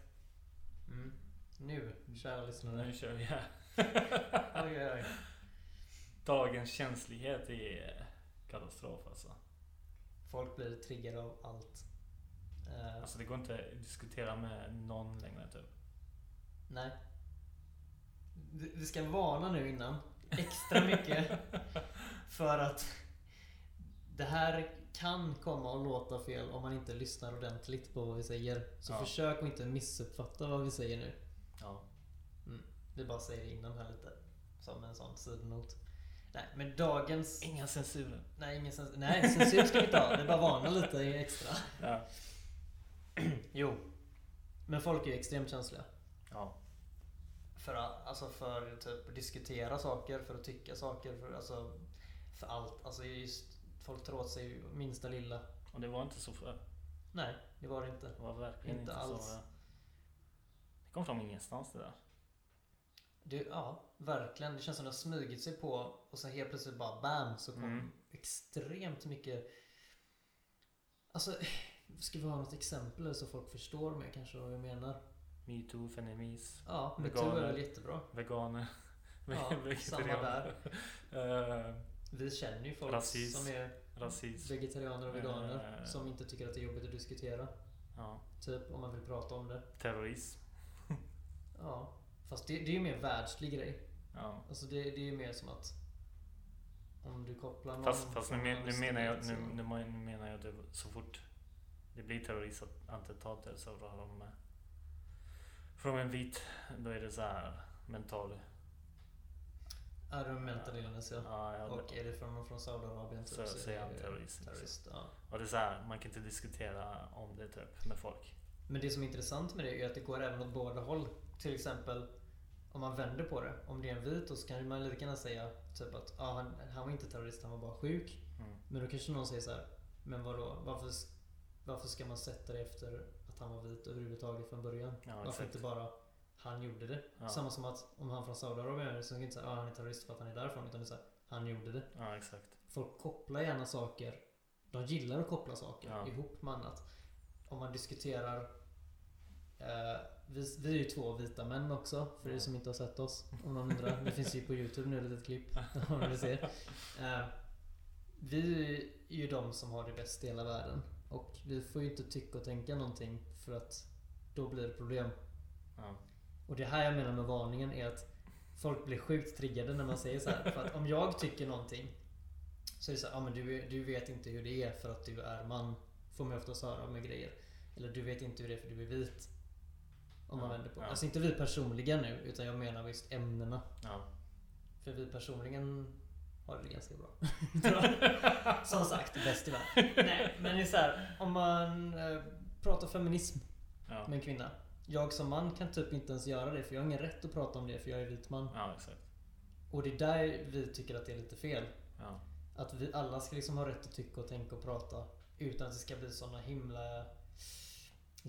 Mm. Nu, kära lyssnare. Nu kör vi här. Oj, oj, oj. Dagens känslighet är katastrof alltså. Folk blir triggade av allt. Eh, Alltså det går inte att diskutera med någon längre typ. nej. Vi ska varna nu innan. Extra mycket. för att det här kan komma att låta fel om man inte lyssnar ordentligt på vad vi säger. Så Ja. försök att inte missuppfatta vad vi säger nu. Ja. Vi bara säger det innan här lite. Som en sån sidnot. Nej, men dagens... Inga censurer. Nej, ingen censur. Nej, censur ska vi inte ha. Det är bara varna lite extra. Ja. Jo. Men folk är ju extremt känsliga. Ja. För att, alltså för typ diskutera saker, för att tycka saker, för, alltså, för allt. Alltså just, folk tar åt sig minsta lilla. Och det var inte så förr. Nej, det var det inte. Det var verkligen Inte inte, alls. så. Det kom från ingenstans det där. Det, ja, verkligen. Det känns som det har smugit sig på och så helt plötsligt bara BAM så kom Mm. extremt mycket Alltså, ska vi ha något exempel så folk förstår mer kanske vad jag menar? Metoo, feminis, Ja, metoo är väl jättebra. veganer, Ja, vegetarianer. Eh, Vi känner ju folk Rasism. som är rasism. vegetarianer och veganer Eh. som inte tycker att det är jobbigt att diskutera. Ja. Typ om man vill prata om det. Terrorism. Ja. Fast det, det är ju mer världslig grej. Ja. Alltså det, det är ju mer som att om du kopplar någon Fast, fast nu, men, nu, en menar jag, nu, så- nu menar jag att så fort det blir terroristattentat så rör de med från en vit, då är det så här mental... Är du mental illness ja. Ja, ja, Och är det från från Saudiarabien Så är säger det han terrorist, terrorist ja. och det är så här, man kan inte diskutera om det typ med folk. Men det som är intressant med det är att det går även åt båda håll. Till exempel om man vänder på det. Om det är en vit så kan man lika gärna säga typ att ah, han, han var inte terrorist, han var bara sjuk. Mm. Men då kanske någon säger så här. Men vadå? Varför, varför ska man sätta det efter att han var vit överhuvudtaget från början? Ja, varför exakt. inte bara han gjorde det? Ja. Samma som att om han från Saudiarabien är det, så kan inte säga att ah, han är terrorist för att han är därifrån. Utan det är så här, han gjorde det. Ja, exakt. Folk kopplar gärna saker. De gillar att koppla saker ihop med annat. Om man diskuterar eh, vi, vi är ju två vita män också, för er som inte har sett oss. Om någon undrar. Det finns ju på Youtube nu ett litet klipp. Om ni vill se. Eh, vi är ju de som har det bäst i hela världen. Och vi får ju inte tycka och tänka någonting för att då blir det problem. Ja. Och det här jag menar med varningen är att folk blir sjukt triggade när man säger så här. För att om jag tycker någonting så är det så här, ah, men du, du vet inte hur det är för att du är man. Får man oftast höra med grejer. Eller du vet inte hur det är för du är vit. Om man vänder på ja. Alltså inte vi personligen nu, utan jag menar just ämnena. Ja. För vi personligen har det ganska bra. Som sagt, bäst i världen. Nej, men det är så här, om man eh, pratar feminism Ja. med en kvinna. Jag som man kan typ inte ens göra det för jag har ingen rätt att prata om det för jag är vit man. ja, exakt. Och det är där vi tycker att det är lite fel. Ja. Att vi alla ska liksom ha rätt att tycka och tänka och prata. Utan att det ska bli såna himla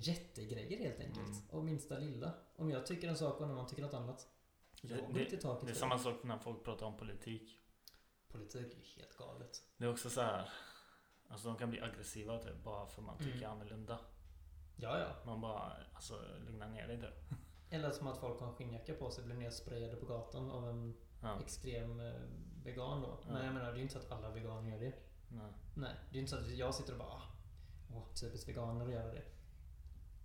jättegrejer helt enkelt. Mm. Och minsta lilla. Om jag tycker en sak och någon annan tycker något annat. Jag Det- går inte i taket Det är samma sak när folk pratar om politik. Politik är helt galet. Det är också så här. Alltså de kan bli aggressiva typ, bara för man tycker Mm. annorlunda. Ja, ja. Man bara, alltså lugna ner dig typ. Eller som att folk har en skinnjacka på sig och blir nersprayade på gatan av en Ja. extrem eh, vegan då. Men Ja. jag menar, det är ju inte så att alla veganer gör det. Nej. Nej, det är ju inte så att jag sitter och bara "Ah, Åh, typiskt veganer att göra det.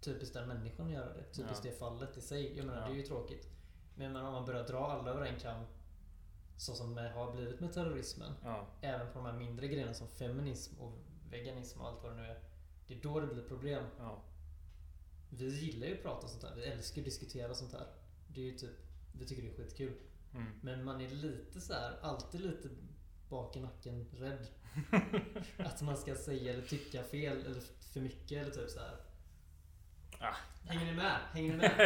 Typiskt den människan att göra det. Typiskt Ja. det fallet i sig. Jag menar, Ja. det är ju tråkigt. Men menar, om man börjar dra alla över en kam så som det har blivit med terrorismen. Ja. Även på de här mindre grejerna som feminism och veganism och allt vad det nu är. Det är då det blir problem. Ja. Vi gillar ju att prata sånt här. Vi älskar att diskutera sånt här. Det är ju typ, vi tycker det är skitkul. Mm. Men man är lite så här, alltid lite bak i nacken rädd. att man ska säga eller tycka fel eller för mycket eller typ så här. Ah. Hänger ni med? Hänger ni med?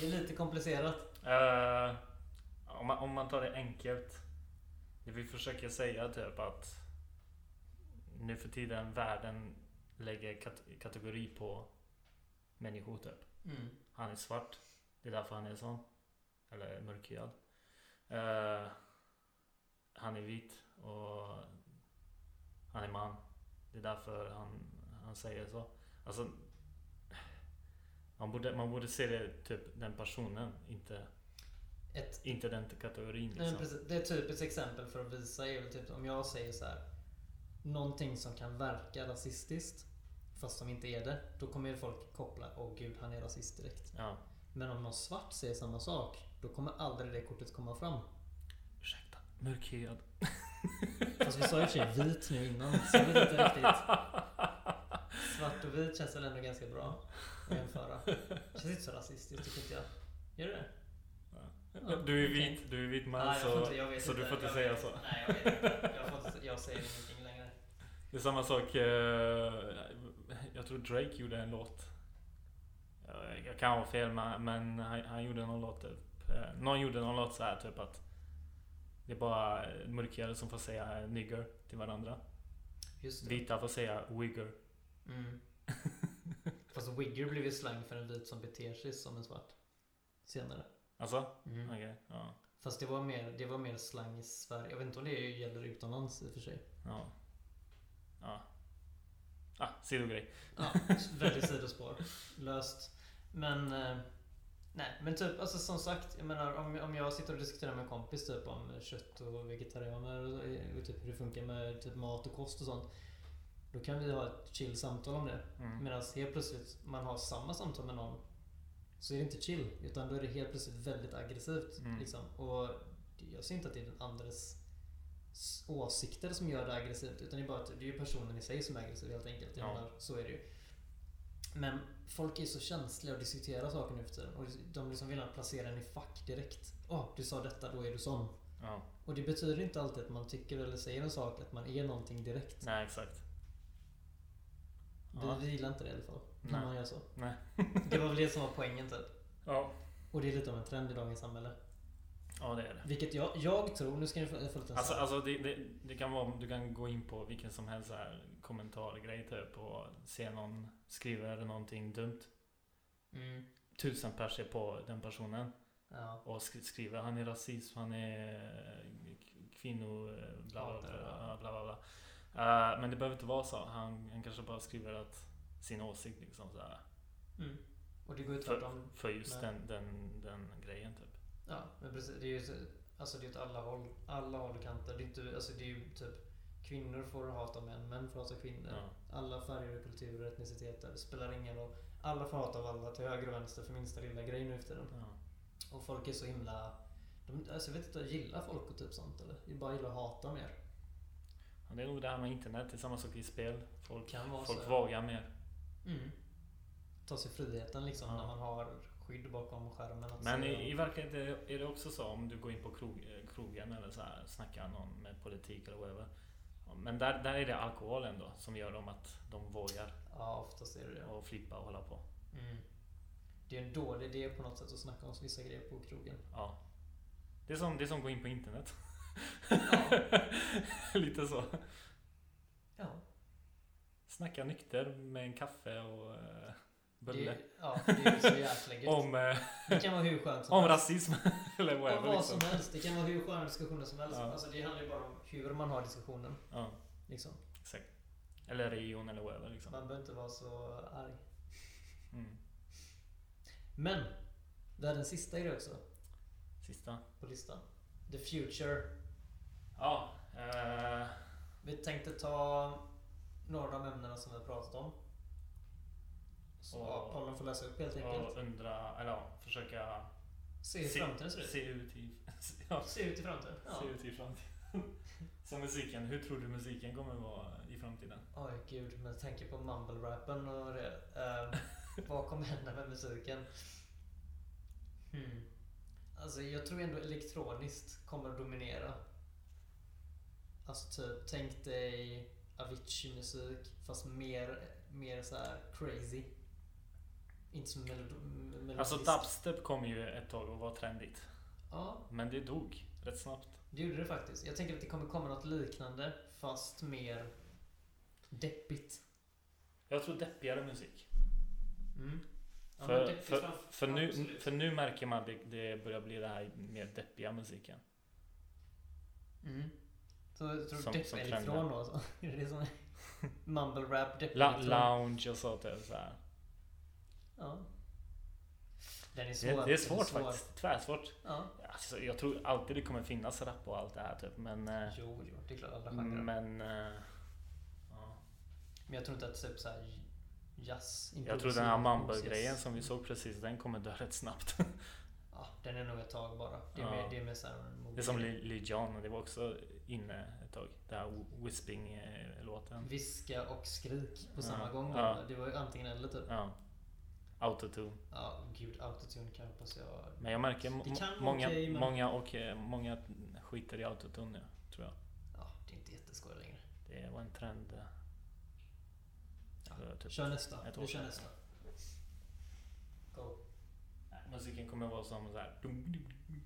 Det är lite komplicerat. Eh, om, man, om man tar det enkelt. Det vi försöker säga typ att nu för tiden världen lägger kat- kategori på människor typ. Mm. Han är svart. Det är därför han är sån. Eller mörkhyad. Eh, han är vit och han är man. Det är därför han, han säger så. Alltså, man borde, man borde se det typ den personen, inte, Ett, inte den kategorin. nej, Liksom. precis, det är typ ett exempel för att visa är väl typ om jag säger så här. Någonting som kan verka rasistiskt. Fast som inte är det. Då kommer ju folk koppla, åh gud han är rasist direkt. Ja, Men om någon svart säger samma sak. Då kommer aldrig det kortet komma fram. ursäkta. Mörkhyad. Fast vi sa och för sig vit nu innan. Så jag vet inte riktigt. Svart och vit känns väl ändå ganska bra att jämföra. Känns inte så rasistiskt tycker inte jag. Gör det det? Ja, Du är vit, du är vit man Nej, så, inte- så du får inte säga vet- så. Nej, jag vet inte. Jag, får inte, jag säger ingenting längre. Det är samma sak, eh, jag tror Drake gjorde en låt. Jag, kan ha fel men, han, han gjorde någon låt typ. eh, Någon gjorde någon låt så här typ att det är bara mörkhyade som får säga nigger till varandra. Det. Vita får säga wigger. Mm. Fast wigger blev ju slang för en vit som beter sig som en svart. Senare. Alltså? Mm. Okej, ja. Fast det var, mer, det var mer slang i Sverige. Jag vet inte om det gäller utomlands i och för sig. Ja. Ja. Ah, sidogrej. Ja, väldigt sidospår. Löst. Men... Eh, nej, men typ alltså som sagt. Jag menar om, om jag sitter och diskuterar med en kompis typ om kött och vegetarianer och, och typ hur det funkar med typ mat och kost och sånt. Då kan vi ha ett chill samtal om det. Mm. Medan helt plötsligt man har samma samtal med någon så är det inte chill. Utan då är det helt plötsligt väldigt aggressivt. Mm. Liksom. Och jag ser inte att det är den andres åsikter som gör det aggressivt. Utan det är bara att det är personen i sig som är aggressiv helt enkelt. Ja. menar, så är det ju. Men folk är så känsliga att diskutera saker nu för tiden. Och de liksom vill placera en i fack direkt. Åh, du sa detta, då är du sån. Ja. Och det betyder inte alltid att man tycker eller säger en sak, att man är någonting direkt. Nej, exakt. Ja. vi gillar inte det i alla fall. När Nej. man gör så. Nej. Det var väl det som var poängen typ. Ja. Och det är lite av en trend i dagens samhälle. Ja, det är det. Vilket jag, jag tror, nu ska ni få, få lite Alltså, alltså det, det, det kan vara, du kan gå in på vilken som helst här kommentargrej typ och se någon skriver någonting dumt. mm, Tusen pers är på den personen ja, och sk- skriver han är rasism, han är kvinno... eh, Bla bla bla. Bla, bla, bla. Eh, men det behöver inte vara så. Han, han kanske bara skriver att sin åsikt liksom så här, mm. Och det går ju för, för just den, den, den grejen typ. Ja, men precis. Det är ju så- alltså det är åt alla håll. Alla håll och kanter. Det är, inte, alltså det är ju typ Kvinnor får hata män, män får hata kvinnor. Ja. Alla färger, kulturer, etniciteter. Spelar ingen roll. Alla får hata av alla till höger och vänster för minsta lilla grej nu efter den. Ja. Och folk är så himla... De, alltså jag vet inte, gillar folk och typ sånt eller? De bara gillar att hata mer. Ja, Det är nog det här med internet, det är samma sak i spel. Folk, Kan vara folk så. vågar mer. Mm. Ta sig friheten liksom Ja. när man har skydd bakom skärmen. Men i, i verkligheten är det- också så om du går in på krog, eh, krogen eller så här, snackar någon med politik eller whatever. Men där, där är det alkoholen då som gör dem att de vågar Ja, oftast är det det. och flippa och hålla på. Mm. Det är en dålig idé på något sätt att snacka om vissa grejer på krogen. Ja. Det är som, det är som att gå in på internet. Ja. Lite så. Ja. Snacka nykter med en kaffe och eh, bulle. Ja, det är ju så jäkla gött. Om, eh, Det kan vara hur skönt som om helst. rasism eller Om whatever. vad Liksom. som helst. Det kan vara hur sköna diskussioner som helst. Ja. Alltså det handlar ju bara om hur man har diskussionen. Ja, Liksom. exakt. Eller region eller whatever liksom. Man behöver inte vara så arg. Mm. Men! Vi hade en sista grej också Sista. på listan. The future. Ja. Eh, Vi tänkte ta några av de ämnena som vi har pratat om. Så Och- Pollen får läsa upp helt enkelt. och undra, eller ja, försöka Se hur framtiden ser ut. se ut i, ja, Se ut i framtiden. Ja. se ut i framtiden. Som musiken, hur tror du musiken kommer vara i framtiden? Oj gud, med tanke på mumble-rappen och det. ehm, vad kommer hända med musiken? Hmm. Alltså jag tror ändå elektroniskt kommer att dominera. Alltså typ, tänk dig Avicii-musik fast mer, mer så här crazy. Inte melod- melodiskt. Alltså dubstep kom ju ett tag och var trendigt. Ja, Men det dog rätt snabbt. det gjorde det faktiskt. Jag tänker att det kommer komma något liknande fast mer deppigt. Jag tror deppigare musik. Mm. Ja, För, deppigt för, för, nu, för nu märker man att det, det börjar bli det här mer deppiga musiken. Mm. Så jag tror Som- depp som elektron trenden. då alltså. Är det det som är mumble rap, depp La, lounge och så. Typ, så här. Ja. Den är svår. Det, det är svårt svår. faktiskt. Tvärsvårt. Ja. Alltså, jag tror alltid det kommer finnas rap och allt det här typ. Men... eh, Jo, jo, det är klart alla genrer. Men, Men... eh, ja. jag tror inte att typ såhär jazz, Jag tror den här mumble-grejen som vi såg precis, den kommer dö rätt snabbt. Ja, den är nog ett tag bara. Det är Ja. mer, det är Det är som Lil Jon, det var också inne ett tag. Den här Whisping-låten. Viska och skrik på Ja. samma gång. Ja. Det var ju antingen eller typ. Ja. Autotune. Ja, gud, autotune kan jag hoppas jag... Men jag märker många, okej, men- många, och, eh, många skiter i autotune nu, tror jag. Ja, det är inte jätteskoj längre. Det var en trend. eh, Ja. typ Kör nästa. Vi kör nästa. Go. Musiken kommer vara som så här. dum, dum, dum,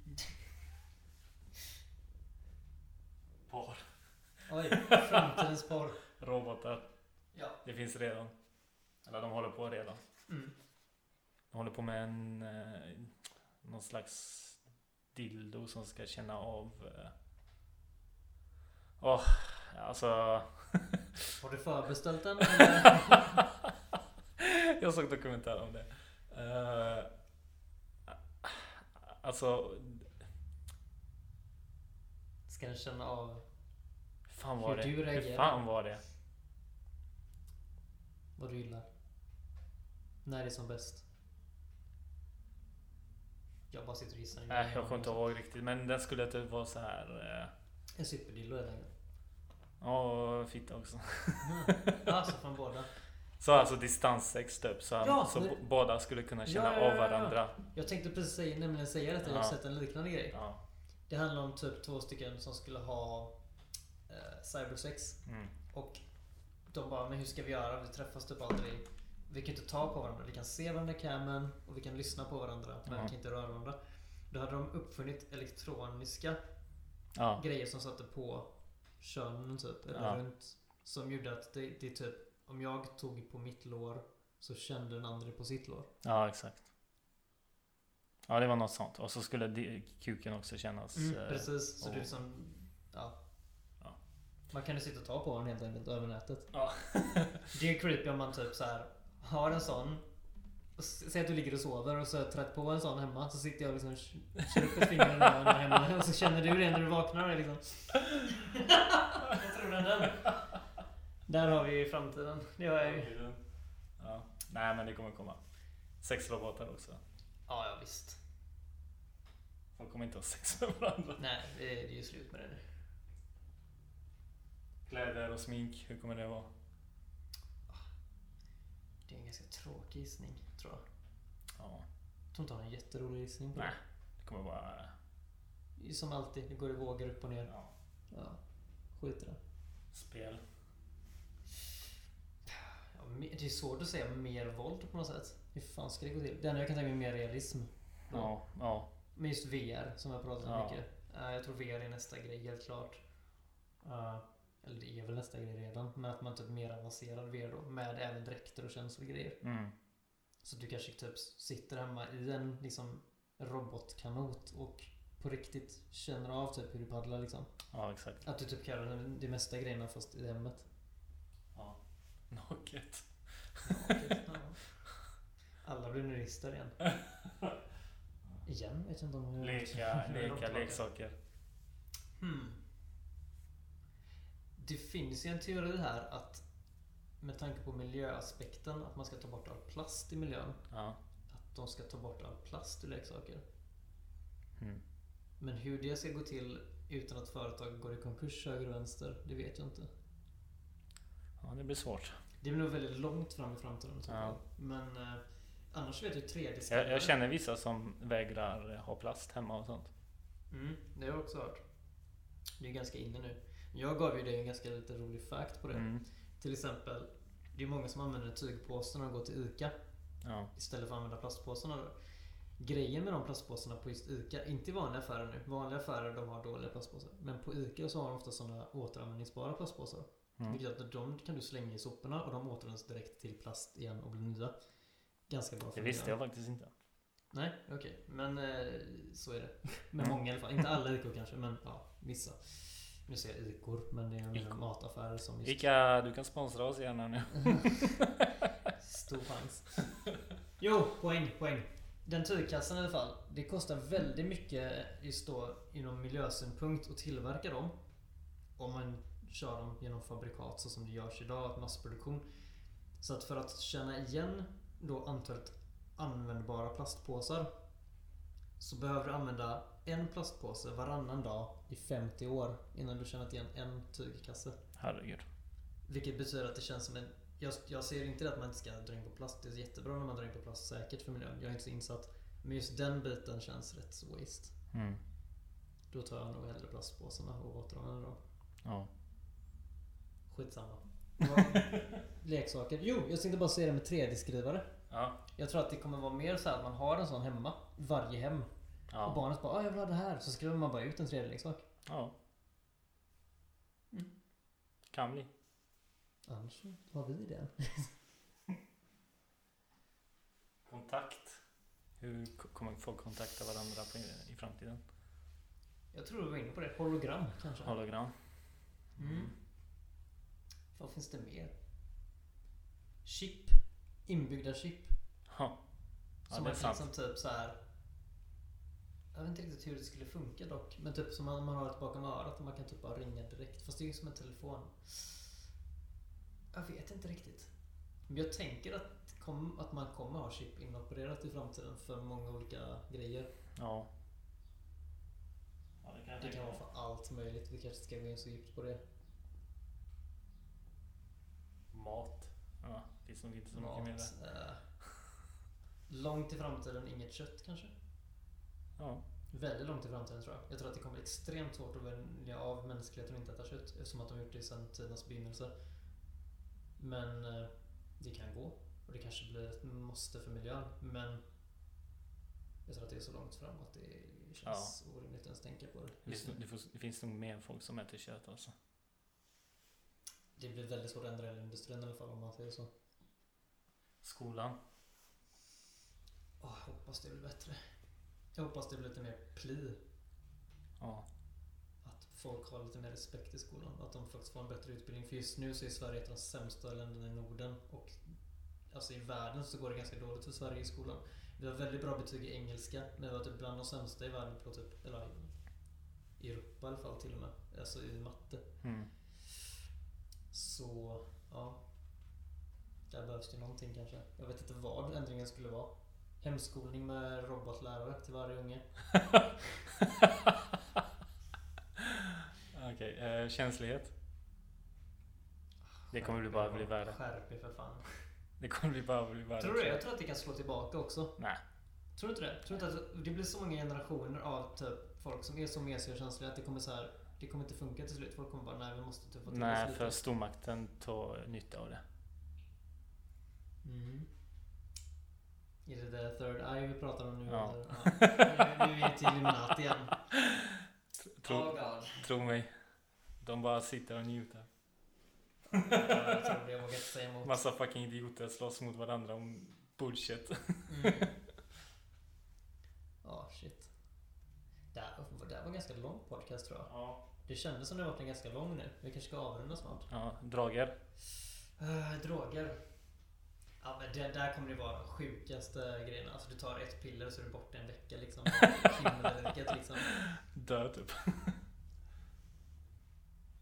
Par. Oj, framtidens porr. Robotar. Ja. Det finns redan. Eller de håller på redan. Mm. De håller på med en eh, någon slags dildo som ska känna av eh, Åh, alltså Har du förbeställt den? Jag såg dokumentär om det. Eh, alltså, Ska den känna av fan var Hur det? du Hur reagerar? fan var det? vad du gillar? När det är som bäst? Jag bara sitter och gissar. Nej, jag kommer inte ihåg riktigt. Men den skulle typ vara så här. eh, En superdildo helt enkelt. Ja, och fitta också. Alltså från båda. Så alltså distanssex typ. Så, Ja, så båda skulle kunna känna Ja, ja, av varandra. Jag tänkte precis säga, nämligen säga detta. Jag har sett en liknande grej. Ja. Det handlar om typ två stycken som skulle ha eh, cybersex. Mm. Och de bara, men hur ska vi göra? Vi träffas typ aldrig. Vi kan inte ta på varandra. Vi kan se varandra i camen och vi kan lyssna på varandra. Men Ja. vi kan inte röra varandra. Då hade de uppfunnit elektroniska Ja. grejer som satte på könen typ. Eller Ja. runt. Som gjorde att det, det typ, om jag tog på mitt lår så kände den andra på sitt lår. ja, exakt. Ja, det var något sånt. Och så skulle kuken också kännas... eh, Precis, så är och- som, ja. Ja. Man kan ju sitta och ta på den helt enkelt över nätet. Ja. Det är creepy om man typ så här har en sån. Säg att du ligger och sover och så har jag trätt på en sån hemma. Så sitter jag och liksom kör upp ett finger hemma. Och så känner du det när du vaknar liksom. Vad tror du den? Där har vi framtiden. Det har jag ju. Ja. Nej, men det kommer komma. Sexrobotar också. Ja, ja visst. Folk kommer inte ha sex med varandra. Nej, det är, det ju slut med det nu. Kläder och smink, hur kommer det vara? Det är en ganska tråkig gissning, tror jag. Ja. Jag tror inte jag har en jätterolig gissning på Nej. Det kommer vara... det. Som alltid, det går i vågor upp och ner. Ja. Ja, skit i det. Spel. Ja, det är svårt att säga mer våld på något sätt. Hur fan ska det gå till? Det enda jag kan tänka mig är mer realism. Ja. Ja. Men just VR som jag pratat om Ja. mycket. Eh, jag tror VR är nästa grej helt klart. Eh, eller det är väl nästa grej redan. Men att man typ mer avancerad VR då. Med även dräkter och känselgrejer. Mm. Så du kanske typ sitter hemma i en liksom robotkanot och på riktigt känner av typ hur du paddlar liksom. Ja, exakt. Att du typ kan göra de mesta grejerna fast i hemmet. Ja. Naket. Okej, ja. Alla blir nuddister igen. Igen? Vet jag inte om jag Leka, leka leksaker. Hmm. Det finns ju en teori här att med tanke på miljöaspekten, att man ska ta bort all plast i miljön. Ja. Att de ska ta bort all plast ur leksaker. Mm. Men hur det ska gå till utan att företag går i konkurs höger och vänster, det vet jag inte. Ja, det blir svårt. Det blir nog väldigt långt fram i framtiden. Ja. Men eh, annars vet jag 3D Jag, jag känner vissa som vägrar ha plast hemma och sånt. Mm, det har jag också hört. Det är ganska inne nu. Jag gav ju dig en ganska lite rolig fact på det. Mm. Till exempel, det är många som använder tygpåsar när de går till ICA. Ja. Istället för att använda plastpåsarna då. Grejen med de plastpåsarna på just ICA, inte i vanliga affärer nu. Vanliga affärer de har dåliga plastpåsar. Men på ICA så har de ofta sådana återanvändningsbara plastpåsar. Mm. Vilket att de kan du slänga i soporna och de återanvänds direkt till plast igen och blir nya. Ganska bra Det visste jag faktiskt inte. Nej, okej. Men eh, så är det. Med Mm. många i alla fall. Inte alla IK kanske, men ja, vissa. Nu säger jag IKor, men det är IK. mer mataffärer som just... Ica, du kan sponsra oss gärna nu. Stor chans. Jo, poäng, poäng. Den tygkassan i alla fall. Det kostar väldigt mycket just då inom miljösynpunkt att tillverka dem. Om man kör dem genom fabrikat så som det görs idag, massproduktion. Så att för att känna igen då antalet användbara plastpåsar så behöver du använda en plastpåse varannan dag i 50 år innan du känner igen en tygkasse. Herregud. Vilket betyder att det känns som en... Jag, jag ser inte att man inte ska dra in på plast. Det är jättebra när man drar in på plast säkert för miljön. Jag är inte så insatt. Men just den biten känns rätt så waste. Mm. Då tar jag nog hellre plastpåsarna och återanvänder dem. Ja. Skitsamma. Leksaker. Jo, jag tänkte bara säga det med 3D-skrivare. Ja. Jag tror att det kommer vara mer så här att man har en sån hemma. Varje hem. Och Ja. barnet bara ah, jag vill ha det här. Så skriver man bara ut en 3D-leksak. ja. Mm. Kan bli. Annars har vi det. Kontakt. Hur kommer folk kontakta varandra i framtiden? Jag tror du var inne på det. Hologram kanske. Hologram. Mm. Vad finns det mer? Chip. Inbyggda chip. Ja. Ja, som det är man kan sant. liksom typ så här. Jag vet inte riktigt hur det skulle funka dock. Men typ som man, man har ett bakom örat och man kan typ bara ringa direkt. Fast det är ju som en telefon. Jag vet inte riktigt. Men jag tänker att, kom, att man kommer ha chip inopererat i framtiden för många olika grejer. Ja. Ja, det kan Det kan vara för allt möjligt. Vi kanske ska gå in så djupt på det. Mat. Ja, det finns nog inte så mycket mer där. eh, långt i framtiden inget kött kanske? Ja. Väldigt långt i framtiden tror jag. Jag tror att det kommer bli extremt svårt att vänja av mänskligheten att inte äta kött eftersom att de har gjort det sedan tidernas begynnelse. Men eh, det kan gå. Och det kanske blir ett måste för miljön. Men jag tror att det är så långt fram att det känns orimligt att ens tänka på det. Det det, det finns nog mer folk som äter kött alltså. Det blir väldigt svårt att ändra hela industrin i alla fall om man säger så. Skolan. Åh, jag hoppas det blir bättre. Jag hoppas det blir lite mer pli. Ja. Att folk har lite mer respekt i skolan. Att de faktiskt får en bättre utbildning. För just nu så är Sverige ett av de sämsta länderna i Norden. Och alltså i världen så går det ganska dåligt för Sverige i skolan. Vi har väldigt bra betyg i engelska. Men vi var typ bland de sämsta i världen på typ, eller i Europa i alla fall till och med. Alltså i matte. Mm. Så, ja. Där behövs det någonting kanske. Jag vet inte vad ändringen skulle vara. Hemskolning med robotlärare till varje unge. Okej, eh, känslighet. Det kommer bli bara bli värre. Skärp för fan. Det kommer bli bara bli värre. Tror du det? Jag tror att det kan slå tillbaka också. Nej. Tror du inte det? Tror du inte att det blir så många generationer av typ folk som är så mesiga och känsliga att det kommer så här. Det kommer inte funka till slut. Folk kommer bara, nej vi måste typ få till Nej, oss lite." för stormakten tar nytta av det. Mm. Är det the third eye vi pratar om nu? Ja. eller? ja. Nu är vi till Illuminati igen. Tro, Oh tro mig. De bara sitter och njuter. Ja, jag tror det. Jag vågar inte säga emot. Massa fucking idioter slåss mot varandra om bullshit. Mm. Ja, shit. Det här, var- det här var en ganska lång podcast tror jag. Ja. Det kändes som det var en ganska lång nu. Vi kanske ska avrunda snart. Ja, drager. Uh, droger. Ja men det, där kommer det vara de sjukaste grejerna. Alltså du tar ett piller så är du borta en vecka liksom. Himmelriket liksom. Dö typ.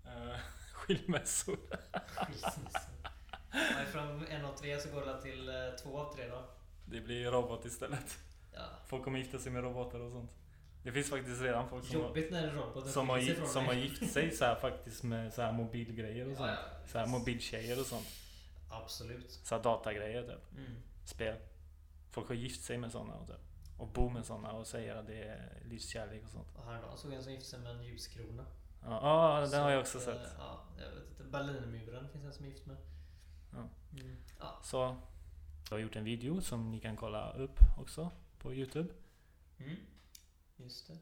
Eh, Skilmässor. Skilsmässa. Ja, från en av tre så går det till eh, två av tre då. Det blir robot istället. Ja. Folk kommer gifta sig med robotar och sånt. Det finns faktiskt redan folk som, Jobbigt när roboten som, har, gift, som har gift sig så här faktiskt med så här mobilgrejer och Ja, sånt. ja. Så här mobiltjejer och sånt. Absolut. Så här datagrejer typ. Mm. Spel. Folk har gift sig med såna och, typ. och bor med såna och säger att det är livskärlek och sånt. Och häromdagen såg jag en som gifte sig med en ljuskrona. Ja, ah, den Så har jag också eh, sett. Ja, jag vet inte. Berlinmuren finns en som är gift med. Ja. Mm. Ja. Så jag har gjort en video som ni kan kolla upp också på Youtube. Mm. Just det.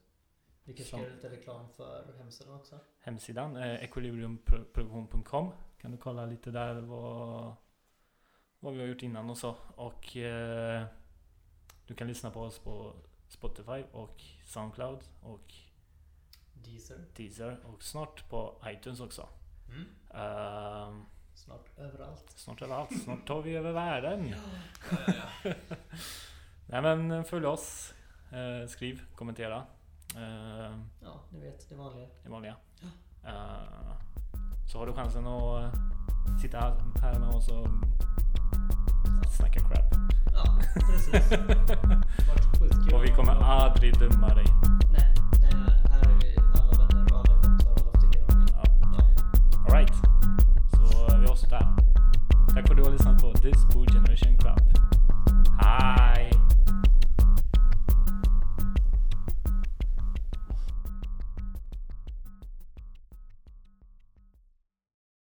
Vi kanske ska göra lite reklam för hemsidan också. Hemsidan eh, equilibriumproduktion.com kan du kolla lite där vad, vad vi har gjort innan och så. Och eh, du kan lyssna på oss på Spotify och Soundcloud och Deezer. Deezer och snart på iTunes också. Mm. Ehm, Snart överallt. snart överallt. Snart tar vi över världen. Ja, ja, ja. Nej men följ oss. Eh, skriv, kommentera. Eh, ja, ni vet det vanliga. det vanliga. Eh, så har du chansen att eh, sitta här med oss och snacka crap. Ja, precis. Det. Och vi kommer aldrig döma dig. Nej, nej. Här är vi alla vänner och alla kompisar och alla vad de vill. Ja. Ja. Alright. Så vi avslutar. Tack för att du har lyssnat på This